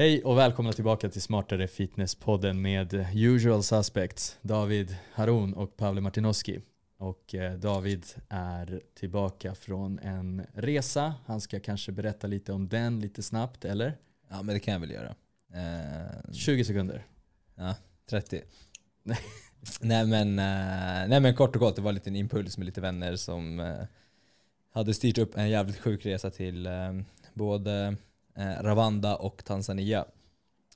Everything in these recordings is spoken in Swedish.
Hej och välkomna tillbaka till Smartare Fitness-podden med usual suspects David Haroun och Pavle Martinoski. Och eh, David är tillbaka från en resa. Han ska kanske berätta lite om den lite snabbt, eller? Ja men det kan jag väl göra. Eh, 20 sekunder. ja, 30. nej, men, eh, nej men kort och gott, det var en liten impuls med lite vänner som eh, hade styrt upp en jävligt sjuk resa till både eh, Rwanda och Tanzania.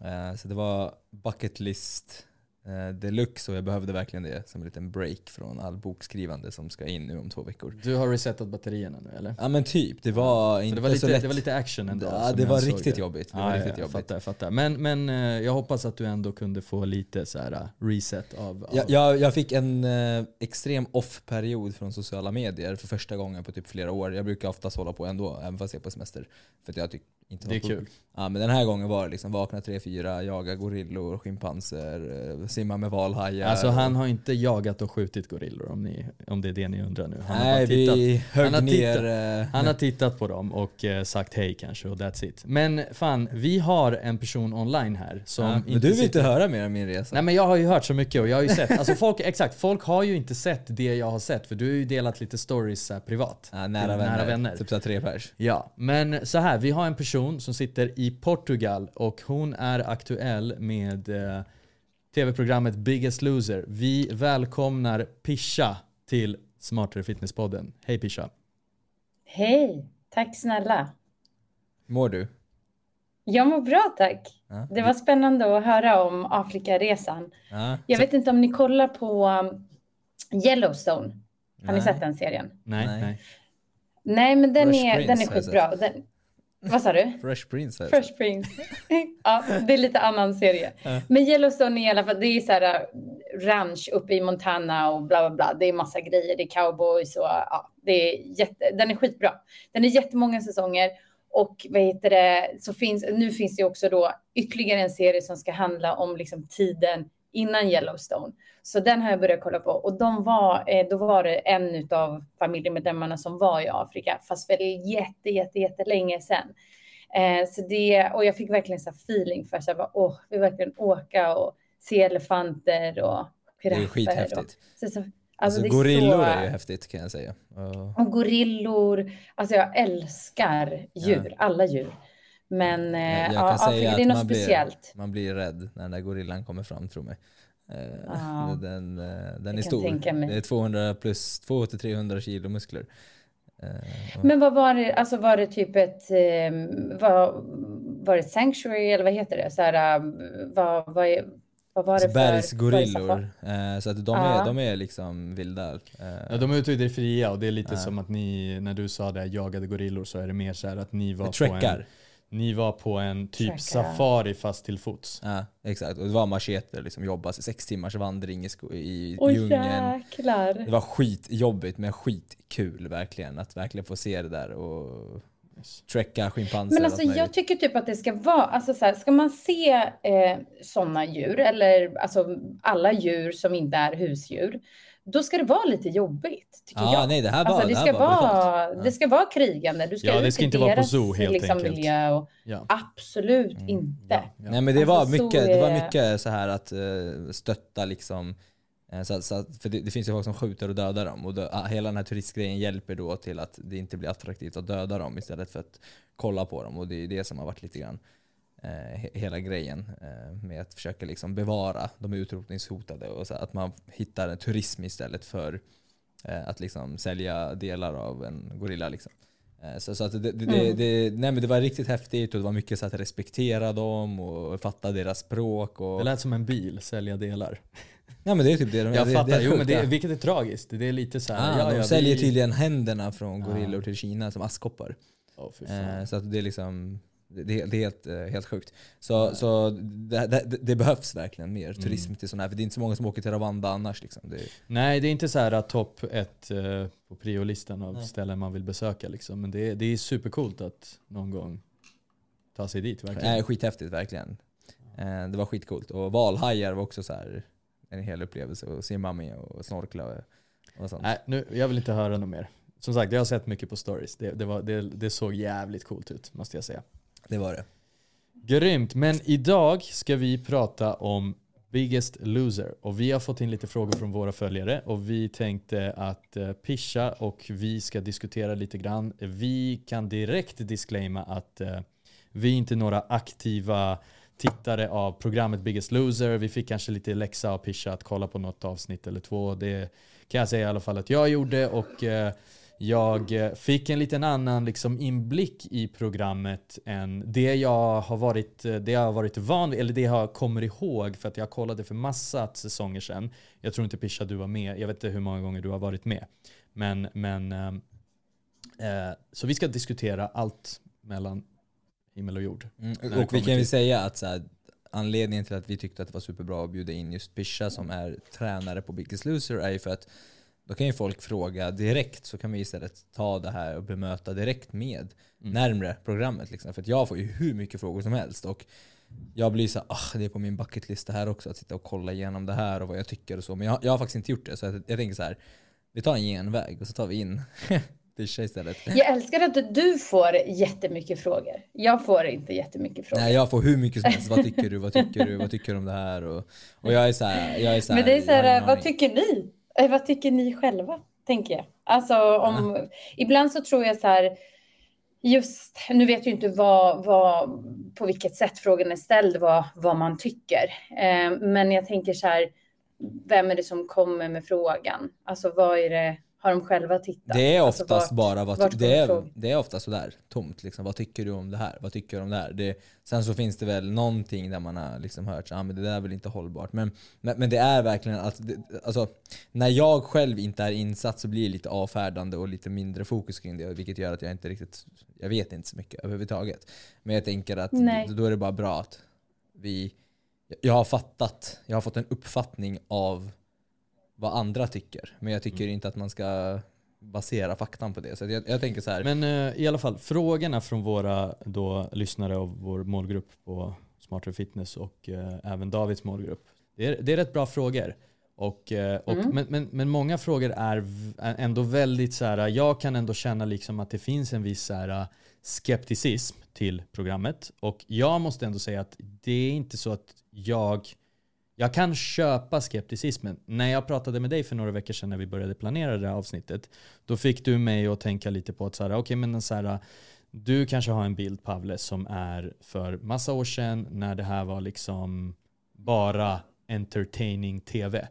Eh, så det var bucket list eh, deluxe och jag behövde verkligen det som en liten break från all bokskrivande som ska in nu om två veckor. Du har resetat batterierna nu eller? Ja men typ, det var Så inte det var, så lite, lätt. det var lite action ändå? ja, det var riktigt det. jobbigt. Det Ja, var ja, riktigt jag jobbigt. fattar, fattar. Men, men eh, jag hoppas att du ändå kunde få lite så här uh, reset av... av Jag, jag, jag fick en eh, extrem off-period från sociala medier för första gången på typ flera år. Jag brukar oftast hålla på ändå, även fast jag är på semester. För jag tycker inte det är kul. Ja, men den här gången var det liksom vakna 3-4, jaga gorillor, schimpanser, eh, simma med valhajar. Alltså han har inte jagat och skjutit gorillor om, ni, om det är det ni undrar nu. Han har Nej, bara tittat. vi högg han har ner... tittat- eh, Han har tittat på dem och eh, sagt hej kanske och that's it. Men fan, vi har en person online här som ja, men du vill sitter... inte höra mer om min resa? Nej men jag har ju hört så mycket och jag har ju sett, alltså folk, exakt, folk har ju inte sett det jag har sett för du har ju delat lite stories privat. ja, nära, vänner. nära vänner. Typ så tre pers. Ja, men så här, vi har en person som sitter i Portugal och hon är aktuell med eh, tv-programmet Biggest Loser. Vi välkomnar Pisha till Smartare Fitness-podden. Hej Pisha. Hej, tack snälla. Mår du? Jag mår bra tack. Ja. Det var spännande att höra om Afrikaresan. Ja. Jag vet inte om ni kollar på um, Yellowstone. Har ni Nej. sett den serien? Nej, Nej. nej. Nej, men den Fresh är, Prince den är skitbra. Den, vad sa du? Fresh Prince jag Fresh. Prince. ja, det är lite annan serie. Ja. Men Yellowstone är i alla fall, det är så här uh, ranch uppe i Montana och bla bla bla. Det är massa grejer, det är cowboys och ja, det är jätte, den är skitbra. Den är jättemånga säsonger och vad heter det, så finns, nu finns det också då ytterligare en serie som ska handla om liksom tiden innan Yellowstone. Så den har jag börjat kolla på och de var, eh, då var det en av familjemedlemmarna som var i Afrika, fast för jätte, jätte, jättelänge sedan. Eh, så det, och jag fick verkligen så feeling för att jag åh, vi verkligen åka och se elefanter och Det är giraffer. skithäftigt. Och, så, så, alltså, Alltså, det är gorillor så, är ju häftigt kan jag säga. Och- och gorillor. Alltså jag älskar djur, alla djur. Men eh, jag ja, Afrika, det är något man blir, speciellt. man blir rädd när den där gorillan kommer fram tror mig. Eh, Ja, den eh, den är stor. Det är 200 plus 200-300 kilo muskler. Eh, Men vad var det, alltså var det typ ett, eh, var, var det sanctuary eller vad heter det? Så här, eh, vad, vad, vad var det alltså för? bergsgorillor. det Eh, så att de, Ja. är, de är liksom vilda. Eh, Ja, de är ute i det fria och det är lite Ja. som att ni, när du sa det, jagade gorillor så är det mer så här att ni var, på en. Ni var på en typ Trekkar. safari fast till fots. Ja, exakt. Och det var macheter, liksom jobba sex timmars vandring i, i Oj djungeln. jäklar. Det var skitjobbigt men skitkul verkligen. Att verkligen få se det där och trecka schimpanser. Men alltså allt jag tycker typ att det ska vara, alltså så här, ska man se eh, sådana djur eller alltså alla djur som inte är husdjur, då ska det vara lite jobbigt tycker Ja, jag. nej det här var, Alltså det det här ska, var vara, brutalt. det ska vara krigande, du ska Ja, det ska inte vara på zoo, helt liksom, enkelt. miljö och Ja. absolut Mm, inte. Ja, ja. Nej men det Alltså, var mycket, det var mycket så här att eh, stötta liksom eh, så, så, för det, det finns ju folk som skjuter och dödar dem och dö, ah, hela den här turistgrejen hjälper då till att det inte blir attraktivt att döda dem istället för att kolla på dem och det är det som har varit lite grann hela grejen eh, med att försöka liksom bevara de utrotningshotade och så att man hittar en turism istället för eh, att liksom sälja delar av en gorilla liksom. Eh, Så, så att det, det, det, Mm. det, nej men det var riktigt häftigt och det var mycket så att respektera dem och fatta deras språk. Och, Det lät som en bil, sälja delar. nej men det är typ det de Jag det, fattar, det är jo men det, ja. vilket är tragiskt. Det är lite så här, ah, ja, de ja, säljer vi- tydligen händerna från Ah. gorillor till Kina som askkoppar. Eh, fan. så att det är liksom det, det, är- är helt, eh, helt sjukt. Så, så det, det, det behövs verkligen mer turism Mm. till sådana här, för det är inte så många som åker till Rwanda annars. Liksom. Det, Nej, det är inte så här att topp ett eh, på priolistan av Nej. ställen man vill besöka liksom. Men det, är- det är supercoolt att någon gång ta sig dit verkligen. Nej, skithäftigt verkligen. Eh, det var skitcoolt. Och valhajar var också så här en hel upplevelse att simma med och snorkla och, och sånt. Nej, nu, jag vill inte höra något mer. Som sagt, jag har sett mycket på stories. Det, det, var, det, det såg jävligt coolt ut, måste jag säga. Det var det. Grymt, men idag ska vi prata om Biggest Loser och vi har fått in lite frågor från våra följare och vi tänkte att eh, Pisha och vi ska diskutera lite grann. Vi kan direkt disclaima att eh, vi är inte några aktiva tittare av programmet Biggest Loser. Vi fick kanske lite läxa av Pisha att kolla på något avsnitt eller två. Det kan jag säga i alla fall att jag gjorde och eh, jag eh, fick en liten annan liksom inblick i programmet än det jag har varit, eh, det jag har varit van vid, eller det jag kommer ihåg för att jag kollade för massa säsonger sedan. Jag tror inte Pisha du var med, jag vet inte hur många gånger du har varit med. Men, men eh, så vi ska diskutera allt mellan himmel och jord. Mm, och vi kan ju säga att så här, anledningen till att vi tyckte att det var superbra att bjuda in just Pisha som är tränare på Biggest Loser är ju för att då kan ju folk fråga direkt så kan vi istället ta det här och bemöta direkt med mm. närmre programmet. Liksom. För jag får ju hur mycket frågor som helst. Och jag blir så ah, det är på min bucketlista här också att sitta och kolla igenom det här och vad jag tycker och så. Men jag, jag har faktiskt inte gjort det. Så jag, jag tänker så här, vi tar en genväg och så tar vi in Fischa istället. Jag älskar att du får jättemycket frågor. Jag får inte jättemycket frågor. Nej, jag får hur mycket som helst. Vad tycker du? Vad tycker du? Vad tycker du om det här? Och, och jag är så här, jag är så här, Men det är så här, vad tycker ni? Eh, vad tycker ni själva? Tänker jag. Alltså om, ja. ibland så tror jag så här, just, nu vet jag inte vad, vad, på vilket sätt frågan är ställd, vad, vad man tycker. Eh, men jag tänker så här, vem är det som kommer med frågan? Alltså vad är det, har de själva tittat? Det är alltså, oftast alltså, var, bara, vad, det, är, det är ofta sådär tomt. Liksom. Vad tycker du om det här? Vad tycker du om det här? Det, sen så finns det väl någonting där man har liksom hört att ah, det där är väl inte hållbart. Men, men, men det är verkligen att, alltså, när jag själv inte är insatt så blir det lite avfärdande och lite mindre fokus kring det. Vilket gör att jag inte riktigt, jag vet inte så mycket överhuvudtaget. Men jag tänker att Nej. då är det bara bra att vi, jag har fattat, jag har fått en uppfattning av vad andra tycker. Men jag tycker mm. inte att man ska basera faktan på det. Så jag, jag tänker så här. Men uh, i alla fall, frågorna från våra då, lyssnare och vår målgrupp på Smarter Fitness och uh, även Davids målgrupp. Det är, det är rätt bra frågor. Och, uh, och, mm. men, men, men många frågor är ändå väldigt så här, jag kan ändå känna liksom att det finns en viss så här, skepticism till programmet. Och jag måste ändå säga att det är inte så att jag jag kan köpa skepticismen. När jag pratade med dig för några veckor sedan när vi började planera det här avsnittet, då fick du mig att tänka lite på att så här, okay, men så här, du kanske har en bild Pavle som är för massa år sedan när det här var liksom bara entertaining tv.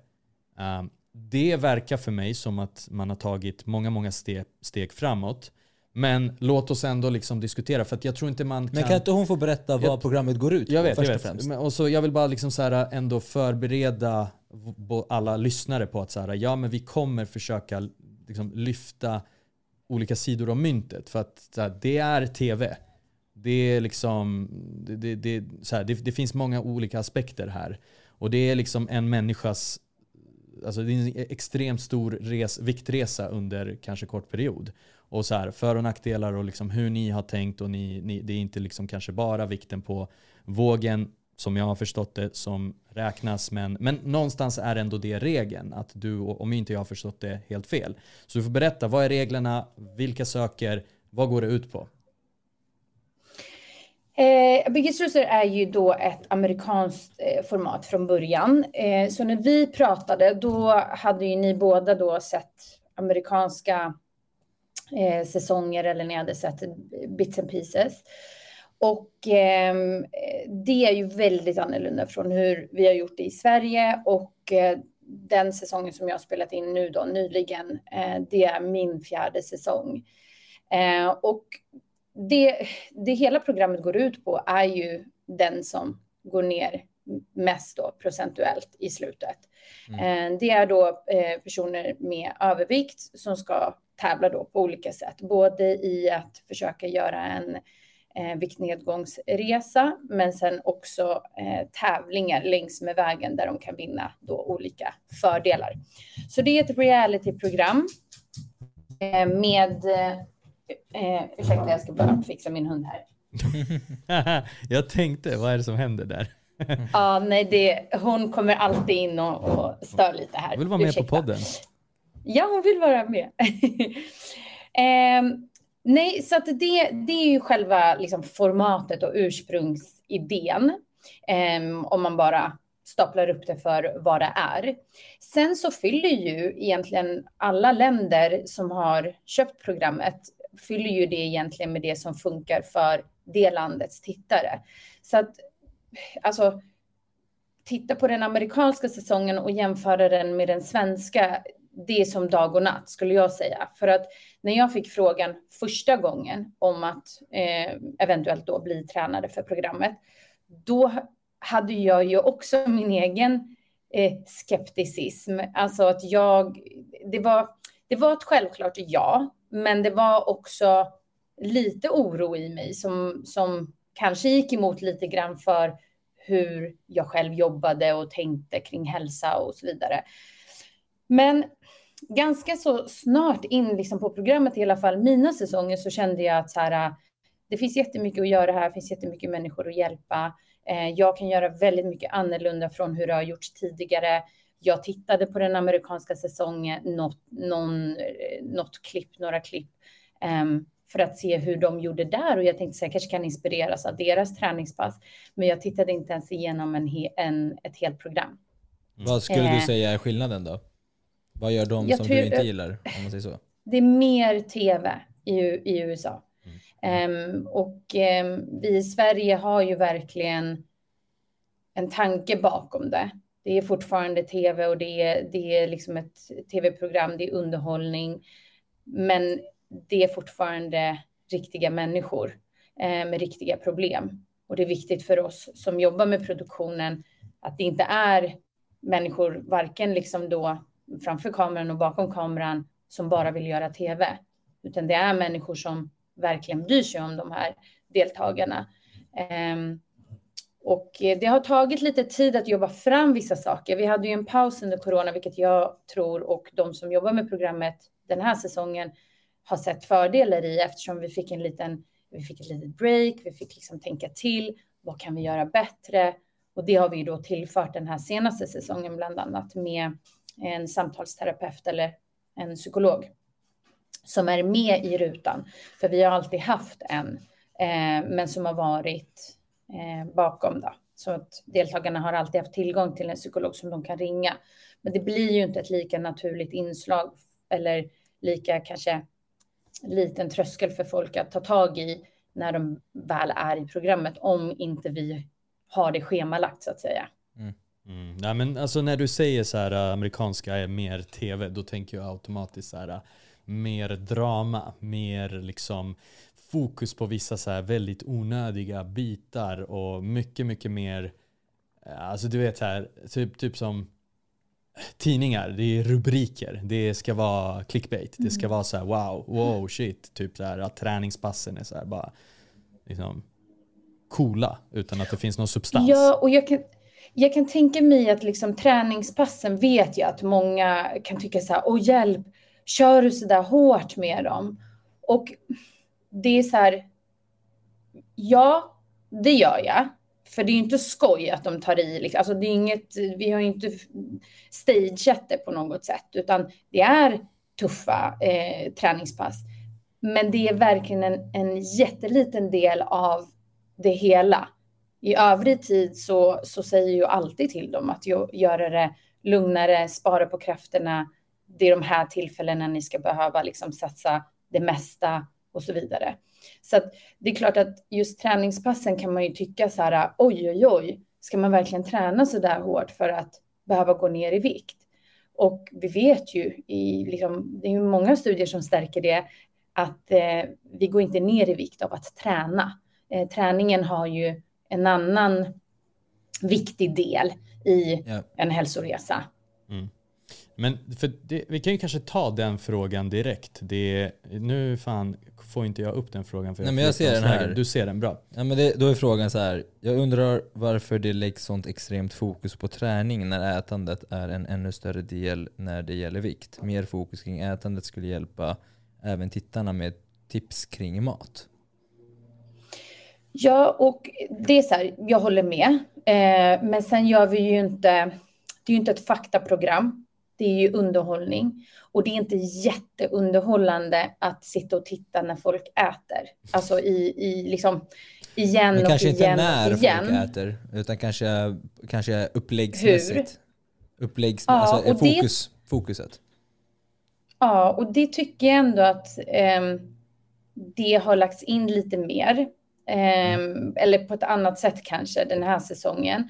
Um, ehm, det verkar för mig som att man har tagit många, många steg, steg framåt. Men låt oss ändå liksom diskutera för att jag tror inte man kan... Men kan inte hon få berätta vad jag, programmet går ut på jag vet, först jag vet. och främst? Men, och så jag vill bara liksom så här ändå förbereda alla lyssnare på att så här, ja men vi kommer försöka liksom lyfta olika sidor av myntet för att här, det är tv. Det är liksom, det, det, här, det, det finns många olika aspekter här. Och det är liksom en människas Alltså det är en extremt stor res, viktresa under kanske kort period och så här, för och nackdelar och liksom hur ni har tänkt och ni, ni, det är inte liksom kanske bara vikten på vågen som jag har förstått det som räknas men, men någonstans är ändå det regeln att du, om inte jag har förstått det helt fel. Så du får berätta, vad är reglerna, vilka söker, vad går det ut på? Eh, Biggest Loser är ju då ett amerikanskt eh, format från början. Eh, så när vi pratade då hade ju ni båda då sett amerikanska eh, säsonger eller när jag hade sett bits and pieces. Och eh, det är ju väldigt annorlunda från hur vi har gjort det i Sverige och eh, den säsongen som jag har spelat in nu då nyligen, eh, det är min fjärde säsong. Eh, och det, det hela programmet går ut på är ju den som går ner mest då procentuellt i slutet. Mm. Eh, det är då personer med övervikt som ska tävla då på olika sätt, både i att försöka göra en eh, viktnedgångsresa, men sen också eh, tävlingar längs med vägen där de kan vinna då olika fördelar. Så det är ett realityprogram eh, med, eh, ursäkta jag ska bara fixa min hund här. jag tänkte, vad är det som händer där? ja, nej, det, hon kommer alltid in och, och stör lite här. Hon vill vara med Ursäkta. på podden. Ja, hon vill vara med. eh, nej, så att det, det är ju själva liksom, formatet och ursprungsidén idén. Um, om man bara staplar upp det för vad det är. Sen så fyller ju egentligen alla länder som har köpt programmet fyller ju det egentligen med det som funkar för det landets tittare. Så att alltså titta på den amerikanska säsongen och jämföra den med den svenska, det är som dag och natt skulle jag säga. För att när jag fick frågan första gången om att eh, eventuellt då bli tränare för programmet, då hade jag ju också min egen eh, skepticism. Alltså att jag, det var, det var ett självklart ja, men det var också lite oro i mig som, som kanske gick emot lite grann för hur jag själv jobbade och tänkte kring hälsa och så vidare. Men ganska så snart in liksom på programmet, i alla fall mina säsonger, så kände jag att så här, det finns jättemycket att göra här, det finns jättemycket människor att hjälpa. Eh, jag kan göra väldigt mycket annorlunda från hur det har gjorts tidigare. Jag tittade på den amerikanska säsongen, något, någon, eh, något klipp, några klipp, um, för att se hur de gjorde där och jag tänkte att jag kanske kan inspireras av deras träningspass. Men jag tittade inte ens igenom en, en ett helt program. Vad skulle du eh. säga är skillnaden då? Vad gör de som tror, du inte gillar? Om man säger så? Det är mer tv i, i USA. Mm. Um, och um, vi i Sverige har ju verkligen en tanke bakom det. Det är fortfarande tv och det är, det är liksom ett tv-program, det är underhållning. Men det är fortfarande riktiga människor eh, med riktiga problem. Och det är viktigt för oss som jobbar med produktionen att det inte är människor, varken liksom då framför kameran och bakom kameran, som bara vill göra tv, utan det är människor som verkligen bryr sig om de här deltagarna. Um, och det har tagit lite tid att jobba fram vissa saker. Vi hade ju en paus under corona, vilket jag tror och de som jobbar med programmet den här säsongen har sett fördelar i eftersom vi fick en liten, vi fick ett litet break, vi fick liksom tänka till, vad kan vi göra bättre? Och det har vi då tillfört den här senaste säsongen, bland annat med en samtalsterapeut eller en psykolog som är med i rutan. För vi har alltid haft en, eh, men som har varit eh, bakom då. Så att deltagarna har alltid haft tillgång till en psykolog som de kan ringa. Men det blir ju inte ett lika naturligt inslag eller lika kanske liten tröskel för folk att ta tag i när de väl är i programmet om inte vi har det schemalagt så att säga. Mm. Mm. Nej, men alltså när du säger så här äh, amerikanska är mer tv, då tänker jag automatiskt så här äh, mer drama, mer liksom fokus på vissa så här väldigt onödiga bitar och mycket, mycket mer, äh, alltså du vet här, typ, typ som tidningar, det är rubriker, det ska vara clickbait, det ska mm. vara så här wow, wow shit, typ så här att träningspassen är så här bara liksom coola utan att det finns någon substans. Ja, och jag kan, jag kan tänka mig att liksom träningspassen vet jag att många kan tycka så här, åh hjälp, kör du så där hårt med dem? Och det är så här, ja, det gör jag. För det är ju inte skoj att de tar i. Liksom. Alltså det är inget, vi har ju inte stageat det på något sätt, utan det är tuffa eh, träningspass. Men det är verkligen en, en jätteliten del av det hela. I övrig tid så, så säger jag alltid till dem att göra det lugnare, spara på krafterna. Det är de här tillfällena ni ska behöva liksom satsa det mesta och så vidare. Så att det är klart att just träningspassen kan man ju tycka så här, oj, oj, oj, ska man verkligen träna så där hårt för att behöva gå ner i vikt? Och vi vet ju, i, liksom, det är ju många studier som stärker det, att eh, vi går inte ner i vikt av att träna. Eh, träningen har ju en annan viktig del i ja. en hälsoresa. Mm. Men för det, vi kan ju kanske ta den frågan direkt. Det, nu fan får inte jag upp den frågan. För Nej, men jag ser den här. Du ser den bra. Ja, men det, då är frågan så här. Jag undrar varför det läggs sånt extremt fokus på träning när ätandet är en ännu större del när det gäller vikt. Mer fokus kring ätandet skulle hjälpa även tittarna med tips kring mat. Ja, och det är så här, jag håller med. Eh, men sen gör vi ju inte, det är ju inte ett faktaprogram det är ju underhållning. Och det är inte jätteunderhållande att sitta och titta när folk äter. Alltså i, i liksom, igen Men och kanske inte igen när och igen. folk äter, utan kanske, kanske uppläggsmässigt. Uppläggs, Ja, alltså och det- fokus, fokuset. Ja, och det tycker jag ändå att ehm, det har lagts in lite mer. Ehm, Eller på ett annat sätt kanske den här säsongen.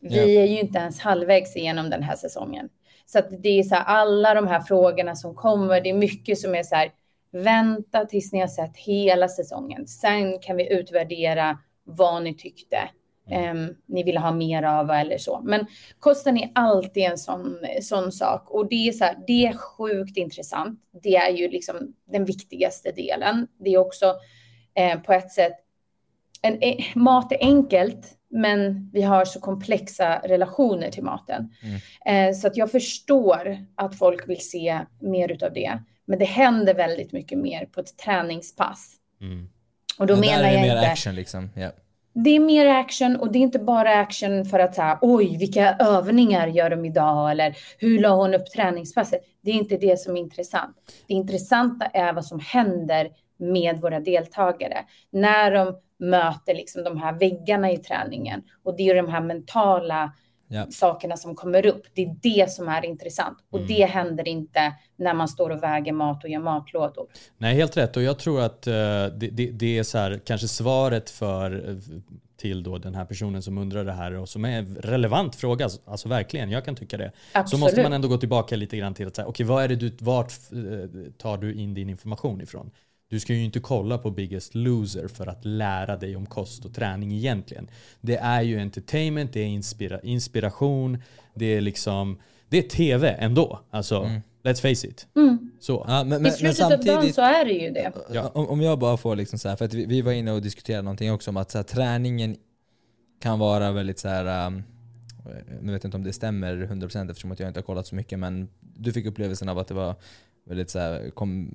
Vi Ja. är ju inte ens halvvägs igenom den här säsongen. Så att det är så här, alla de här frågorna som kommer, det är mycket som är så här, vänta tills ni har sett hela säsongen. Sen kan vi utvärdera vad ni tyckte. ehm, ni vill ha mer av eller så. Men kosten är alltid en sån, sån sak och det är så här, det är sjukt intressant. Det är ju liksom den viktigaste delen. Det är också eh, på ett sätt, en, eh, mat är enkelt, men vi har så komplexa relationer till maten. Eh, så att jag förstår att folk vill se mer utav det. Men det händer väldigt mycket mer på ett träningspass. Mm. Och då Men menar där är det jag mer inte... action liksom. Ja. Det är mer action och det är inte bara action för att säga oj, vilka övningar gör de idag eller hur la hon upp träningspasset? Det är inte det som är intressant. Det intressanta är vad som händer med våra deltagare när de möter liksom de här väggarna i träningen och det är de här mentala Ja. sakerna som kommer upp. Det är det som är intressant och det händer inte när man står och väger mat och gör matlådor. Nej, helt rätt. Och jag tror att eh, det, det, det är så här, kanske svaret för, eh, till då den här personen som undrar det här och som är en relevant fråga. Alltså verkligen, jag kan tycka det. Så Absolut. måste man ändå gå tillbaka lite grann till att säga, okej vad är det du, vart eh, tar du in din information ifrån? Du ska ju inte kolla på Biggest Loser för att lära dig om kost och träning egentligen. Det är ju entertainment, det är inspira inspiration, det är liksom, det är tv ändå. Alltså, let's face it. Mm. Så. Ja, men, men, I men slutet av dagen samtidigt, så är det ju det. Ja. om, om jag bara får liksom så här, för att vi, vi var inne och diskuterade någonting också om att så här, träningen kan vara väldigt så här. Um, nu vet jag inte om det stämmer 100% eftersom att jag inte har kollat så mycket men du fick upplevelsen av att det var väldigt så här, kom,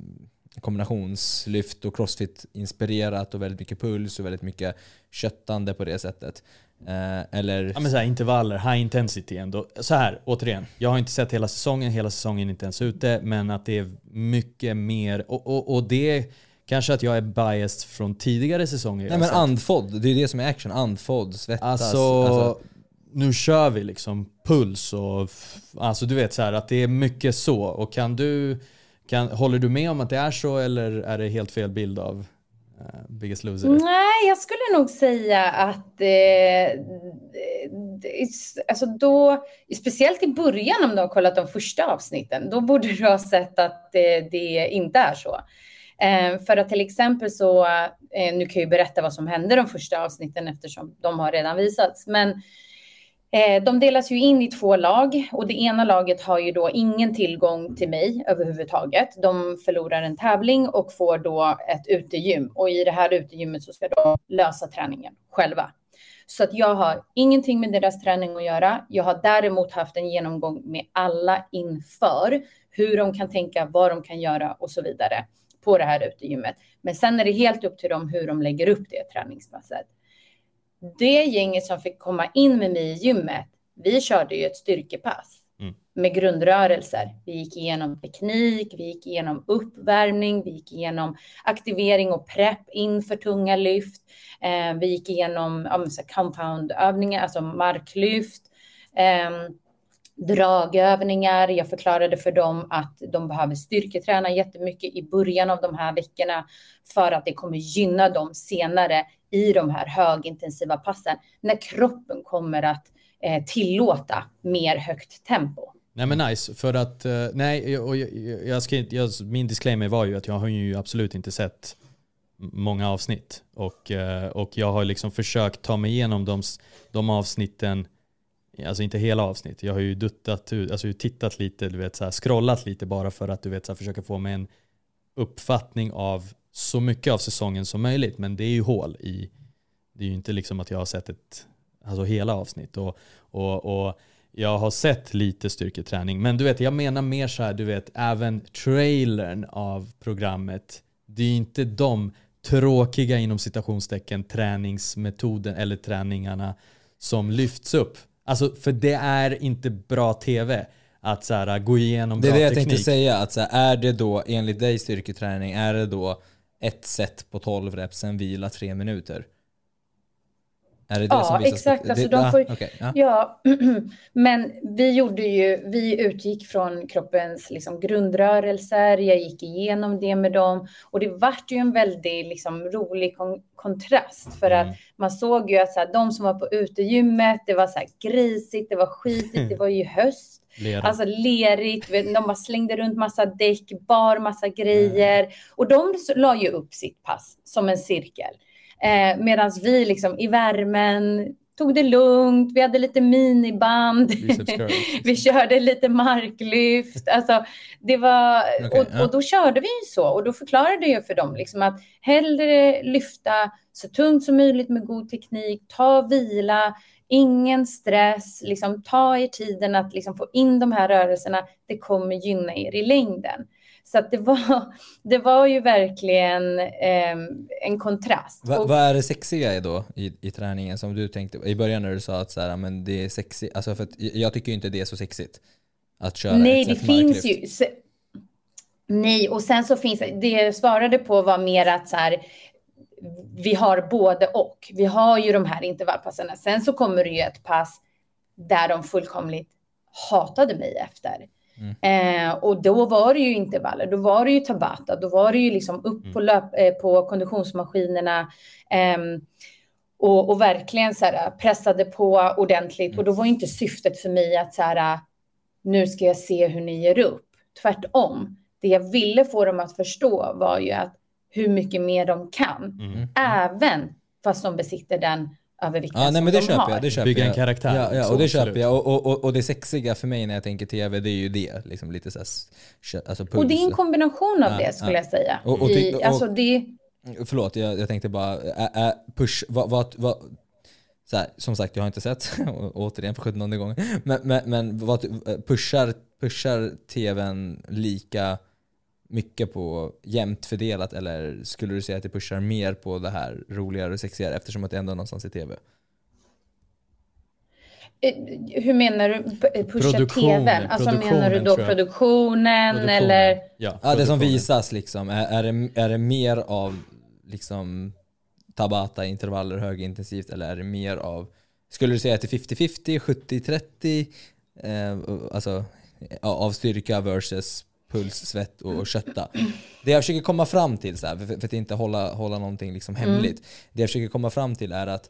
kombinationslyft och crossfit inspirerat och väldigt mycket puls och väldigt mycket köttande på det sättet. Eh, eller Ja men så här, intervaller, high intensity ändå. Så här, återigen. Jag har inte sett hela säsongen, hela säsongen är inte ens ute. Men att det är mycket mer, och, och, och det kanske att jag är biased från tidigare säsonger. Nej men sett. andfådd, det är det som är action. Andfådd, svettas. Alltså, nu kör vi liksom puls och alltså du vet så här att det är mycket så. Och kan du, kan, håller du med om att det är så eller är det helt fel bild av uh, Biggest Loser? Nej, jag skulle nog säga att eh, alltså då, speciellt i början om du har kollat de första avsnitten, då borde du ha sett att eh, det inte är så. Eh, för att till exempel så, eh, nu kan jag ju berätta vad som hände de första avsnitten eftersom de har redan visats, men Eh, de delas ju in i två lag och det ena laget har ju då ingen tillgång till mig överhuvudtaget. De förlorar en tävling och får då ett utegym och i det här utegymmet så ska de lösa träningen själva. Så att jag har ingenting med deras träning att göra. Jag har däremot haft en genomgång med alla inför hur de kan tänka, vad de kan göra och så vidare på det här utegymmet. Men sen är det helt upp till dem hur de lägger upp det träningspasset det gänget som fick komma in med mig i gymmet, vi körde ju ett styrkepass Mm. med grundrörelser. Vi gick igenom teknik, vi gick igenom uppvärmning, vi gick igenom aktivering och prepp inför tunga lyft. Eh, vi gick igenom ja, compoundövningar, alltså marklyft. Eh, dragövningar. Jag förklarade för dem att de behöver styrketräna jättemycket i början av de här veckorna för att det kommer gynna dem senare i de här högintensiva passen när kroppen kommer att eh, tillåta mer högt tempo. Nej men nice, för att, eh, nej, och jag, jag, jag ska, inte- jag, min disclaimer var ju att jag har ju absolut inte sett många avsnitt. Och, eh, och jag har liksom försökt ta mig igenom de, de avsnitten, alltså inte hela avsnitt, jag har ju duttat ut, alltså tittat lite, du vet så här, scrollat lite bara för att du vet så här, försöka få mig en uppfattning av så mycket av säsongen som möjligt. Men det är ju hål i, det är ju inte liksom att jag har sett ett, alltså hela avsnitt. Och, och, och jag har sett lite styrketräning, men du vet, jag menar mer så här, du vet, även trailern av programmet, det är ju inte de tråkiga inom citationstecken träningsmetoden eller träningarna som lyfts upp. Alltså, för det är inte bra tv att så här, gå igenom Det är bra det jag teknik. tänkte säga, att så här, är det då enligt dig styrketräning, är det då ett set på 12 reps, sen vila tre minuter? Är det det Ja, exakt. Alltså, det, de ah, får- okej, ja. Men vi gjorde ju, vi utgick från kroppens liksom, grundrörelser. Jag gick igenom det med dem och det vart ju en väldigt liksom, rolig kon- kontrast för Mm. att man såg ju att så här, de som var på utegymmet, det var så här grisigt, det var skitigt, det var ju höst. Lera. Alltså lerigt, de bara slängde runt massa däck, bar massa grejer. Och de la ju upp sitt pass som en cirkel. Eh, Medan vi liksom i värmen tog det lugnt, vi hade lite miniband. Vi körde lite marklyft. Alltså, det var, Okej, och, och då körde vi ju så. Och då förklarade jag för dem liksom att hellre lyfta så tungt som möjligt med god teknik, ta vila, ingen stress, liksom, ta er tiden att liksom, få in de här rörelserna. Det kommer gynna er i längden. Så det, var, det var ju verkligen ehm, en kontrast. Va, Och- vad är det sexiga då i, i träningen som du tänkte i början när du sa att så här, men det är sexigt, alltså för att jag tycker ju inte det är så sexigt att köra Nej, ett det finns marklyft. ju. se- Nej, och sen så finns det jag svarade på var mer att så här, vi har både och. Vi har ju de här intervallpassen. Sen så kommer det ju ett pass där de fullkomligt hatade mig efter. Eh, och då var det ju intervaller, då var det ju tabata, då var det ju liksom upp på, löp, eh, på konditionsmaskinerna. ehm, och, och verkligen så här, pressade på ordentligt. Och då var inte syftet för mig att så här, nu ska jag se hur ni ger upp. Tvärtom. Det jag ville få dem att förstå var ju att hur mycket mer de kan. Mm. Även fast de besitter den övervikten Ja, nej, men det de köper har. jag. Det köper Bygga en jag. karaktär, Ja, ja och det absolut. köper jag. Och, och, och, och det sexiga för mig när jag tänker tv, det är ju det. Liksom lite så här, alltså. Och det är en kombination av Ja, det skulle ja. jag säga. Och- och I, och- alltså det, Förlåt, jag, jag tänkte bara, ä, ä, push, vad, vad, vad så här, som sagt jag har inte sett, återigen för 17 gången, men, men, men vad, pushar, pushar tvn lika mycket på jämnt fördelat eller skulle du säga att det pushar mer på det här roligare och sexigare eftersom att det ändå är någonstans i tv? eh, hur menar du? P- Pusha Produktionen, tvn? Alltså menar du produktionen, då produktionen, Produktionen. eller? Ja, Ja, det som produktionen. visas liksom, är, är, det, är det mer av liksom Tabata, intervaller, högintensivt eller är det mer av, skulle du säga att det är 50-50, 70-30, eh, alltså av styrka versus puls, svett och, och kötta. Det jag försöker komma fram till, så här, för, för att inte hålla, hålla någonting liksom hemligt, det jag försöker komma fram till är att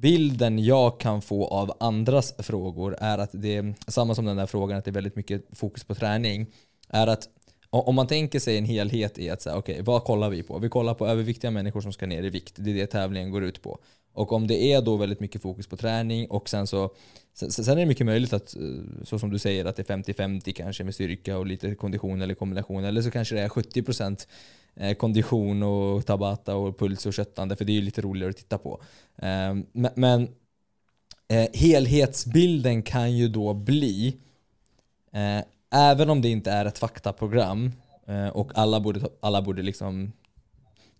bilden jag kan få av andras frågor är att det är samma som den där frågan att det är väldigt mycket fokus på träning. Är att om man tänker sig en helhet i att säga, okej, vad kollar vi på? Vi kollar på överviktiga människor som ska ner i vikt. Det är det tävlingen går ut på. Och om det är då väldigt mycket fokus på träning och sen så sen, sen är det mycket möjligt att, eh, så som du säger, att det är 50-50 kanske med styrka och lite kondition eller kombination. Eller så kanske det är 70% eh, kondition och tabata och puls och köttande för det är ju lite roligare att titta på. Ehm, men, eh, helhetsbilden kan ju då bli även om det inte är ett faktaprogram och alla borde, alla borde liksom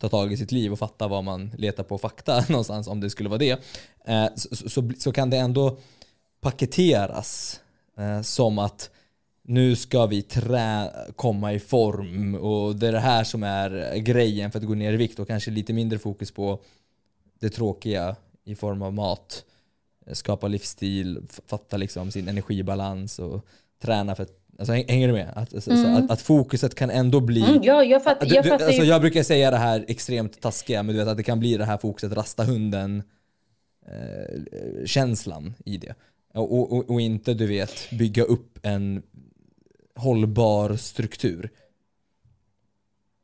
ta tag i sitt liv och fatta vad man letar på fakta någonstans om det skulle vara det. Eh, så, så- så, kan det ändå paketeras eh, som att nu ska vi trä komma i form och det är det här som är grejen för att gå ner i vikt och kanske lite mindre fokus på det tråkiga i form av mat, eh, skapa livsstil, fatta liksom sin energibalans och träna för att Alltså, häng- hänger du med? Att, alltså, så att, att fokuset kan ändå bli... Mm, ja, jag fattar, Du, jag du, alltså, jag brukar säga det här extremt taskiga, men du vet att det kan bli det här fokuset, rasta hunden eh, känslan i det. Och, och, och- inte du vet bygga upp en hållbar struktur.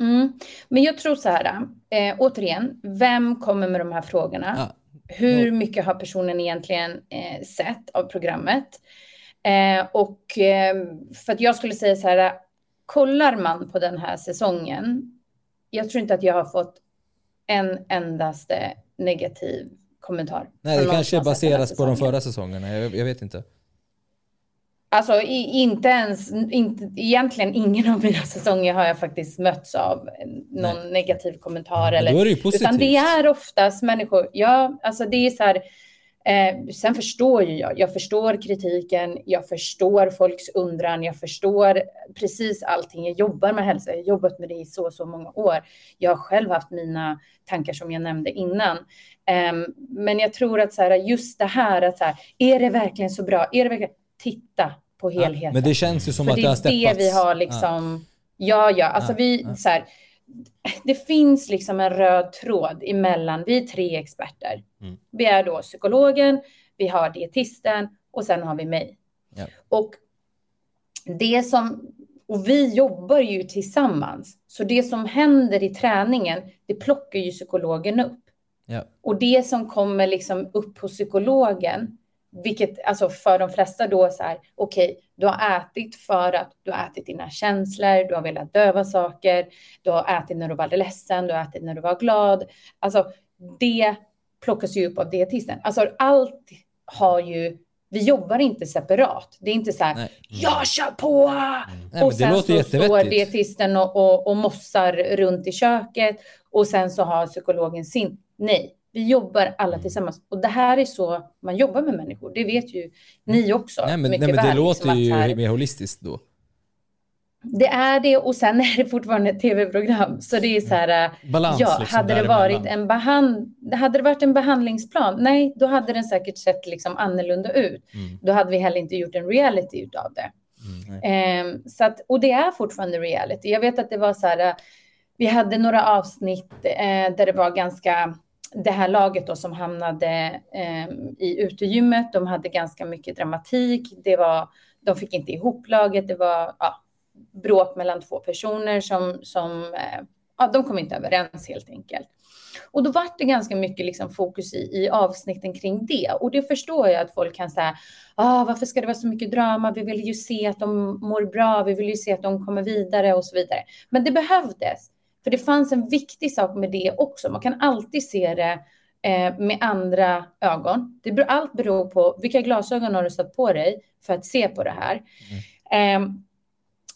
Mm. Men jag tror så här, eh, återigen, vem kommer med de här frågorna? Ja. Hur mycket har personen egentligen eh, sett av programmet? Eh, och eh, för att jag skulle säga så här, kollar man på den här säsongen, jag tror inte att jag har fått en endaste negativ kommentar. Nej, det kanske baseras på de förra säsongerna, jag, jag vet inte. Alltså i, inte ens, inte, egentligen ingen av mina säsonger har jag faktiskt mötts av någon negativ kommentar. Men Eller, då är det ju positivt. utan det är oftast människor, ja, alltså det är så här, Eh, sen förstår ju jag, jag förstår kritiken, jag förstår folks undran, jag förstår precis allting. Jag jobbar med hälsa, jag har jobbat med det i så, så många år. Jag har själv haft mina tankar som jag nämnde innan. Eh, men jag tror att så här, just det här att så här, är det verkligen så bra? Är det verkligen? Titta på helheten. Ja, men det känns ju som För att det det har är det steppats. vi har liksom, ja, ja, alltså Ja, vi, ja. så här, det finns liksom en röd tråd emellan, vi är tre experter. Mm. Vi är då psykologen, vi har dietisten och sen har vi mig. Ja. Och det som, och vi jobbar ju tillsammans, så det som händer i träningen, det plockar ju psykologen upp. Ja. Och det som kommer liksom upp hos psykologen, vilket alltså för de flesta då så här, okej, du har ätit för att du har ätit dina känslor, du har velat döva saker, du har ätit när du var ledsen, du har ätit när du var glad. Alltså det plockas ju upp av dietisten. Alltså allt har ju, vi jobbar inte separat. Det är inte så här, Nej. jag kör på! Nej, och sen så står dietisten och, och, och mossar runt i köket och sen så har psykologen sin. Nej, vi jobbar alla Mm. tillsammans. Och det här är så man jobbar med människor. Det vet ju ni också. Nej men, nej, men det väl, låter liksom ju här- mer holistiskt då. Det är det och sen är det fortfarande ett tv-program. Så det är så här, äh, Balans ja, liksom hade det varit en behand, hade det varit en behandlingsplan? Nej, då hade den säkert sett liksom annorlunda ut. Mm. Då hade vi heller inte gjort en reality utav det. Mm. Ehm, så att, och det är fortfarande reality. Jag vet att det var så här, äh, vi hade några avsnitt eh, där det var ganska, det här laget då som hamnade eh, i utegymmet, de hade ganska mycket dramatik. Det var, de fick inte ihop laget, det var ja, bråk mellan två personer som, som eh, ja, de kom inte överens helt enkelt. Och då var det ganska mycket liksom fokus i, i avsnitten kring det. Och det förstår jag att folk kan säga, ah, varför ska det vara så mycket drama? Vi vill ju se att de mår bra, vi vill ju se att de kommer vidare och så vidare. Men det behövdes, för det fanns en viktig sak med det också. Man kan alltid se det eh, med andra ögon. Det beror, allt beror på vilka glasögon har du satt på dig för att se på det här. Eh,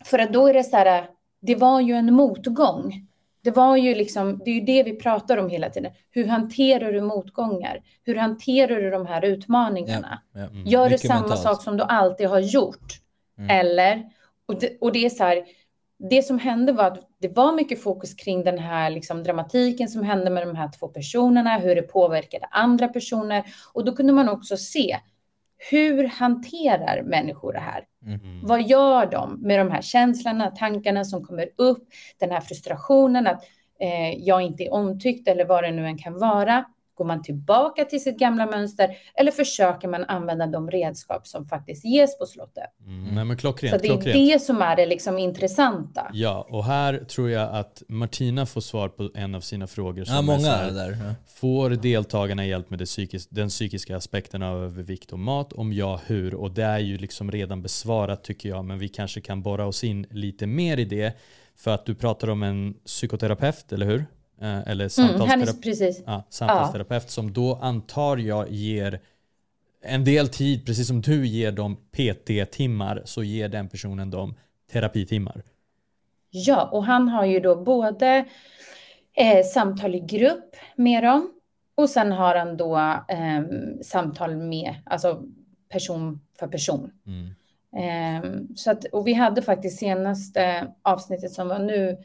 för att då är det så här, det var ju en motgång. Det var ju liksom, det är ju det vi pratar om hela tiden. Hur hanterar du motgångar? Hur hanterar du de här utmaningarna? Ja. Mm. Gör du Mycket samma mentalt. sak som du alltid har gjort? Mm. Eller? Och det, och det är så här, det som hände var att det var mycket fokus kring den här liksom dramatiken som hände med de här två personerna, hur det påverkade andra personer. Och då kunde man också se, hur hanterar människor det här? Mm. Vad gör de med de här känslorna, tankarna som kommer upp, den här frustrationen att eh, jag inte är omtyckt eller vad det nu än kan vara. Går man tillbaka till sitt gamla mönster eller försöker man använda de redskap som faktiskt ges på slottet? Mm. Nej men klockrent. Så det är klockrent. det som är det liksom intressanta. Ja, och här tror jag att Martina får svar på en av sina frågor. Som Ja, många här, där. Ja. Får deltagarna hjälp med det psykis- den psykiska aspekten av övervikt och mat? Om ja, hur? Och det är ju liksom redan besvarat tycker jag, men vi kanske kan borra oss in lite mer i det. För att du pratar om en psykoterapeut, eller hur? Eh, Eller Mm, samtalsterapeut. precis. Ja, samtalsterapeut som då antar jag ger en del tid, precis som du ger dem PT-timmar, så ger den personen dem terapitimmar. Ja, och han har ju då både eh, samtal i grupp med dem och sen har han då eh, samtal med, alltså person för person. Mm. Ehm, så att, och vi hade faktiskt senaste avsnittet som var nu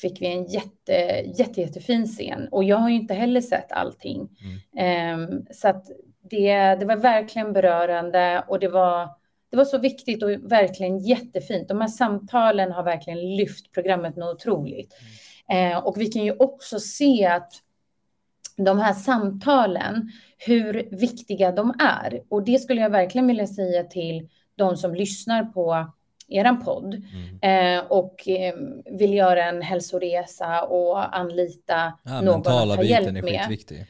fick vi en jätte, jätte, jättefin scen och jag har ju inte heller sett allting. Ehm, så att det, det var verkligen berörande och det var, det var så viktigt och verkligen jättefint. De här samtalen har verkligen lyft programmet något otroligt. Eh, och vi kan ju också se att de här samtalen, hur viktiga de är. Och det skulle jag verkligen vilja säga till de som lyssnar på eran podd Mm. eh, och eh, vill göra en hälsoresa och anlita Ja, någon mentala att ta hjälp är med.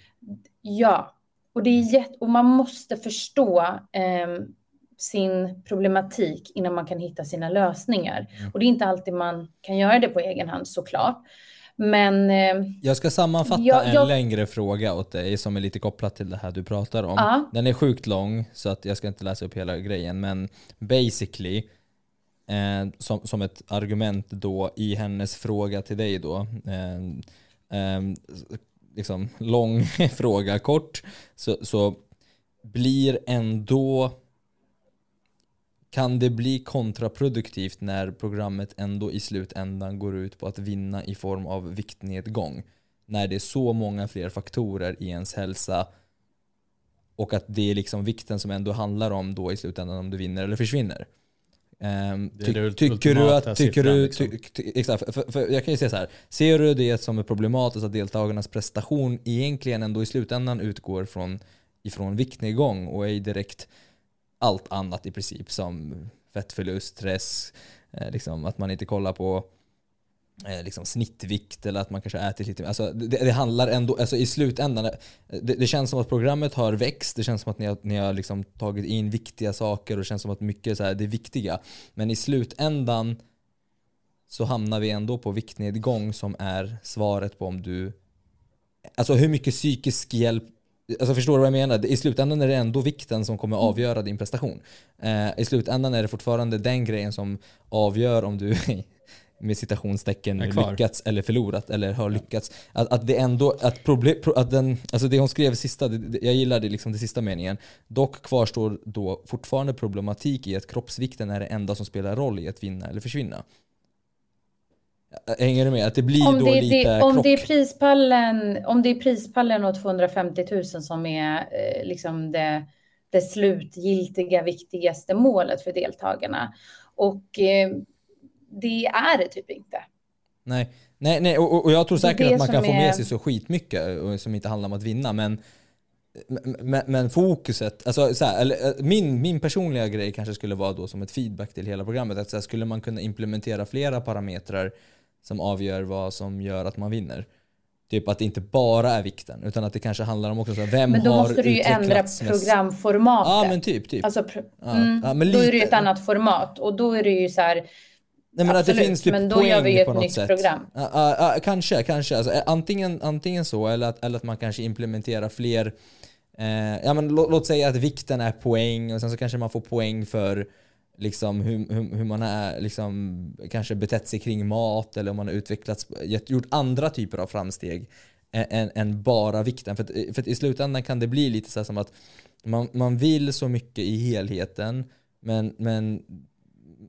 Ja, och det är jätte, och man måste förstå eh, sin problematik innan man kan hitta sina lösningar. Mm. Och det är inte alltid man kan göra det på egen hand såklart. Men eh, Jag ska sammanfatta Ja, en jag- längre fråga åt dig som är lite kopplat till det här du pratar om. Ja. Den är sjukt lång så att jag ska inte läsa upp hela grejen men basically eh, som, som ett argument då i hennes fråga till dig då. Eh, eh, liksom lång fråga kort så, så blir ändå kan det bli kontraproduktivt när programmet ändå i slutändan går ut på att vinna i form av viktnedgång? När det är så många fler faktorer i ens hälsa och att det är liksom vikten som ändå handlar om då i slutändan om du vinner eller försvinner. Um, det ty, tycker du att, tycker du, liksom. ty, ty, exakt, för, för jag kan ju säga så här. ser du det som är problematiskt att deltagarnas prestation egentligen ändå i slutändan utgår från ifrån viktnedgång och är direkt allt annat i princip som fettförlust, stress, eh, liksom att man inte kollar på liksom snittvikt eller att man kanske äter lite alltså det, det handlar ändå, alltså i slutändan, eh, det, det känns som att programmet har växt, det känns som att ni har, ni har liksom tagit in viktiga saker och det känns som att mycket så här, det är viktiga. Men i slutändan så hamnar vi ändå på viktnedgång som är svaret på om du Alltså hur mycket psykisk hjälp Alltså förstår du vad jag menar? I slutändan är det ändå vikten som kommer avgöra din prestation. Eh, I slutändan är det fortfarande den grejen som avgör om du med citationstecken lyckats eller förlorat eller har lyckats. Att, att det ändå, att, problem, pro- att den, alltså det hon skrev sista, det, det, jag gillar det liksom det sista meningen. Dock kvarstår då fortfarande problematik i att kroppsvikten är det enda som spelar roll i att vinna eller försvinna. Hänger du med? Att det blir Om då det, lite det, om, krock. det är prispallen, om det är prispallen och 250 000 som är eh, liksom det, det slutgiltiga viktigaste målet för deltagarna. Och eh, det är det typ inte. Nej, nej, nej och, och- jag tror säkert att man kan få är- med sig så skitmycket och som inte handlar om att vinna men men, men fokuset, alltså så här, eller, eh, min, min personliga grej kanske skulle vara då som ett feedback till hela programmet. Att så här, skulle man kunna implementera flera parametrar som avgör vad som gör att man vinner? Typ att det inte bara är vikten utan att det kanske handlar om också så här, vem Men då har måste du ju ändra programformatet. Ja men typ, typ. Alltså, Ja, mm, ja, men Då är det ju lite- ett annat format och då är det ju så här, Nej, men att det absolut, finns typ men då poäng gör vi ju ett nytt sätt. program. Ja, ja, ja, kanske, kanske. Alltså, eh, antingen, antingen så eller att, eller att man kanske implementerar fler eh, ja, men lå, Låt säga att vikten är poäng och sen så kanske man får poäng för liksom, hur, hur, hur man är liksom, kanske betett sig kring mat eller om man har utvecklats, gjort andra typer av framsteg än, än, än bara vikten. För att, för att i slutändan kan det bli lite så här som att man, man vill så mycket i helheten men, men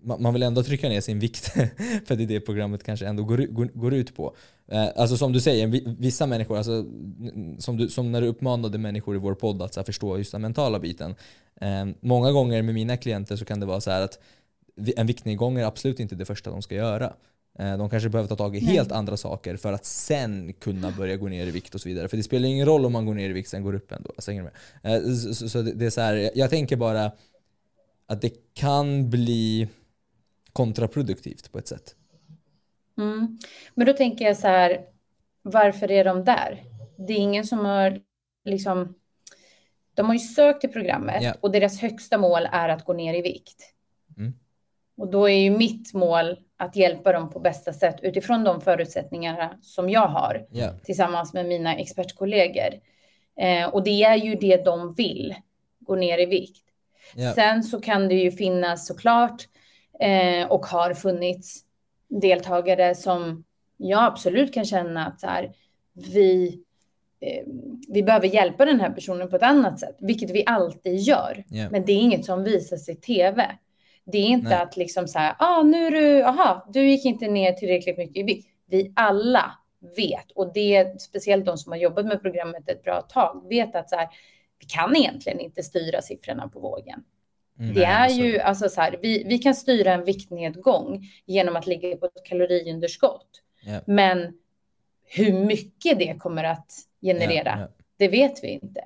man vill ändå trycka ner sin vikt för det är det programmet kanske ändå går, går, går ut på. Eh, Alltså som du säger, vi- vissa människor, alltså, som, du, som när du uppmanade människor i vår podd att så här, förstå just den mentala biten. Eh, Många gånger med mina klienter så kan det vara så här att en viktnedgång är absolut inte det första de ska göra. Eh, De kanske behöver ta tag i Nej. helt andra saker för att sen kunna börja gå ner i vikt och så vidare. För det spelar ingen roll om man går ner i vikt sen går upp ändå. Alltså? Eh, Så, så, så det är så här, jag tänker bara att det kan bli kontraproduktivt på ett sätt. Mm. Men då tänker jag så här, varför är de där? Det är ingen som har liksom, de har ju sökt till programmet Ja. och deras högsta mål är att gå ner i vikt. Mm. Och då är ju mitt mål att hjälpa dem på bästa sätt utifrån de förutsättningarna som jag har Ja. tillsammans med mina expertkollegor. Eh, och det är ju det de vill, gå ner i vikt. Ja. Sen så kan det ju finnas såklart eh, och har funnits deltagare som jag absolut kan känna att så här, vi, eh, vi behöver hjälpa den här personen på ett annat sätt, vilket vi alltid gör. Ja. Men det är inget som visas i tv. Det är inte Nej. att liksom så här, ah, nu är du, aha, du gick inte ner tillräckligt mycket i vikt. Vi alla vet, och det är speciellt de som har jobbat med programmet ett bra tag, vet att så här, vi kan egentligen inte styra siffrorna på vågen. Mm. Det är så är ju alltså så här, vi, vi kan styra en viktnedgång genom att ligga på ett kaloriunderskott. Ja. Men hur mycket det kommer att generera, Ja, ja. det vet vi inte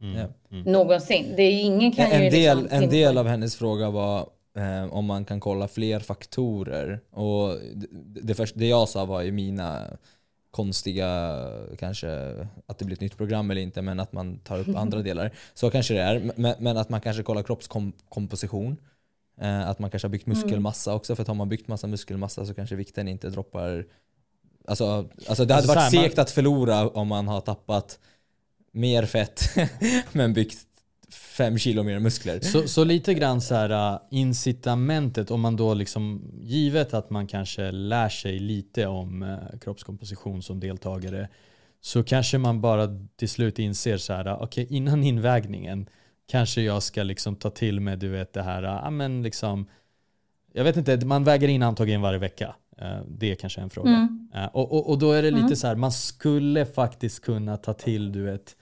Mm. Mm. någonsin. Det är ingen kan En, ju del, liksom en del av hennes fråga var eh, om man kan kolla fler faktorer. Och det, det, först, det jag sa var ju mina konstiga, kanske att det blir ett nytt program eller inte, men att man tar upp andra delar. Så kanske det är. Men, men att man kanske kollar kroppskomposition. Eh, att man kanske har byggt Mm. muskelmassa också, för att har man byggt massa muskelmassa så kanske vikten inte droppar Alltså, alltså det hade Alltså så varit segt att förlora om man har tappat mer fett men byggt fem kilo mer muskler. Så, så lite grann så här uh, incitamentet om man då liksom, givet att man kanske lär sig lite om uh, kroppskomposition som deltagare, så kanske man bara till slut inser så här, uh, okej innan invägningen, kanske jag ska liksom ta till mig, du vet det här, ja men liksom, jag vet inte, man väger in antagligen varje vecka. Det är kanske en fråga. Mm. Och, och, och då är det lite Mm. så här, man skulle faktiskt kunna ta till, du vet,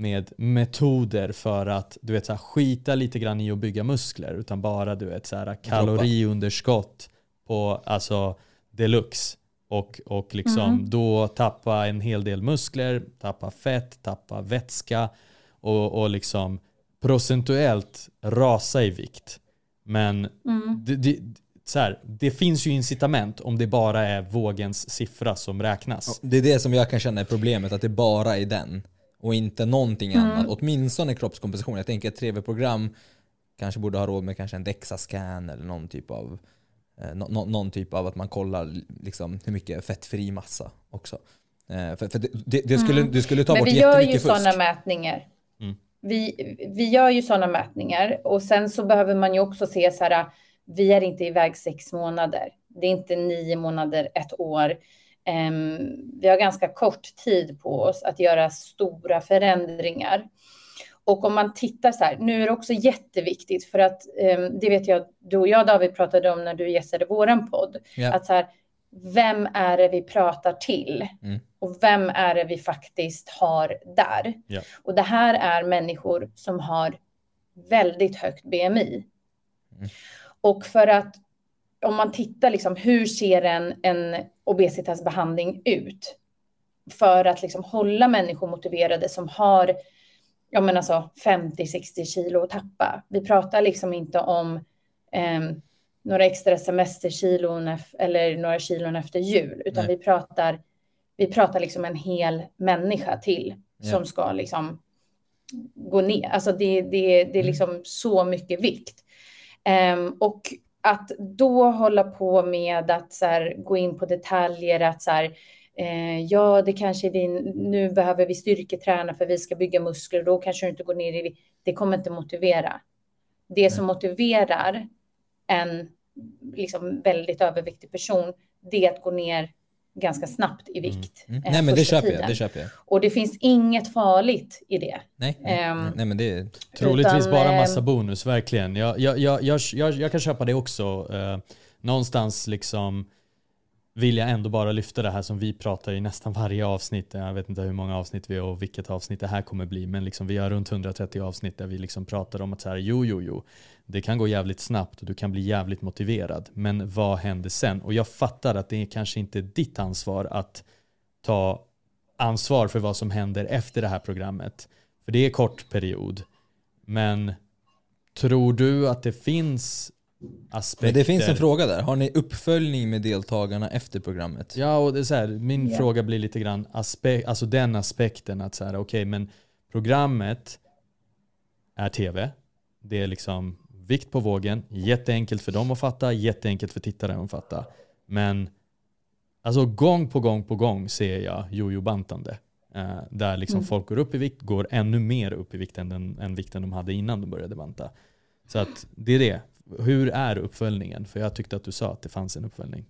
med metoder för att du vet, så här, skita lite grann i att bygga muskler utan bara du vet, så här, kaloriunderskott på alltså deluxe och, och liksom Mm. då tappa en hel del muskler, tappa fett, tappa vätska och, och liksom procentuellt rasa i vikt. Men Mm. det, det, så här, det finns ju incitament om det bara är vågens siffra som räknas. Det är det som jag kan känna är problemet, att det bara är den och inte någonting Mm. annat. Åtminstone kroppskomposition. Jag tänker ett tv-program kanske borde ha råd med kanske en DEXA-scan eller någon typ av eh, nå- någon typ av att man kollar liksom, hur mycket fettfri massa också. Eh, för för det, det, det, skulle, det skulle ta Mm. Men bort vi gör ju jättemycket fusk. sådana mätningar. Mm. Vi, vi gör ju sådana mätningar och sen så behöver man ju också se så här, vi är inte iväg sex månader. Det är inte nio månader, ett år. Ehm, vi har ganska kort tid på oss att göra stora förändringar. Och om man tittar så här, nu är det också jätteviktigt för att ehm, det vet jag, du och jag David pratade om när du gästade våran podd, Ja. att så här, vem är det vi pratar till? Mm. Och vem är det vi faktiskt har där? Ja. Och det här är människor som har väldigt högt BMI. Mm. Och för att om man tittar liksom hur ser en, en obesitasbehandling ut? För att liksom hålla människor motiverade som har ja men alltså 50-60 kilo att tappa. Vi pratar liksom inte om ehm, några extra semesterkilon eller några kilon efter jul, utan Nej. vi pratar, vi pratar liksom en hel människa till Ja. som ska liksom gå ner. Alltså det, det, det är liksom så mycket vikt. Ehm, och att då hålla på med att så här, gå in på detaljer, att så här, eh, ja, det kanske är din, nu behöver vi styrketräna för vi ska bygga muskler, då kanske du inte går ner i. Det kommer inte motivera. Det som motiverar en liksom väldigt överviktig person, det är att gå ner ganska snabbt i vikt. Mm. eh, Nej men det köper jag. Det köper jag. Och det finns inget farligt i det. Nej, nej, Ehm, nej, men det är... Troligtvis Utan, bara eh, massa bonus, verkligen. Jag, jag, jag, jag, jag, kan köpa det också. Eh, någonstans liksom vill jag ändå bara lyfta det här som vi pratar i nästan varje avsnitt. Jag vet inte hur många avsnitt vi har och vilket avsnitt det här kommer bli, men liksom vi har runt 130 avsnitt där vi liksom pratar om att så här, jo, jo, jo, det kan gå jävligt snabbt och du kan bli jävligt motiverad. Men vad händer sen? Och jag fattar att det är kanske inte ditt ansvar att ta ansvar för vad som händer efter det här programmet. För det är kort period. Men tror du att det finns aspekter? Men det finns en fråga där. Har ni uppföljning med deltagarna efter programmet? Ja, och det är så här, min Ja. fråga blir lite grann aspe- alltså den aspekten att så här, okej, men programmet är tv. Det är liksom vikt på vågen, jätteenkelt för dem att fatta, jätteenkelt för tittaren att fatta. Men alltså gång på gång på gång ser jag jojo-bantande. Eh, där liksom Mm. folk går upp i vikt, går ännu mer upp i vikt än den än vikten de hade innan de började banta. Så att det är det. Hur är uppföljningen? För jag tyckte att du sa att det fanns en uppföljning.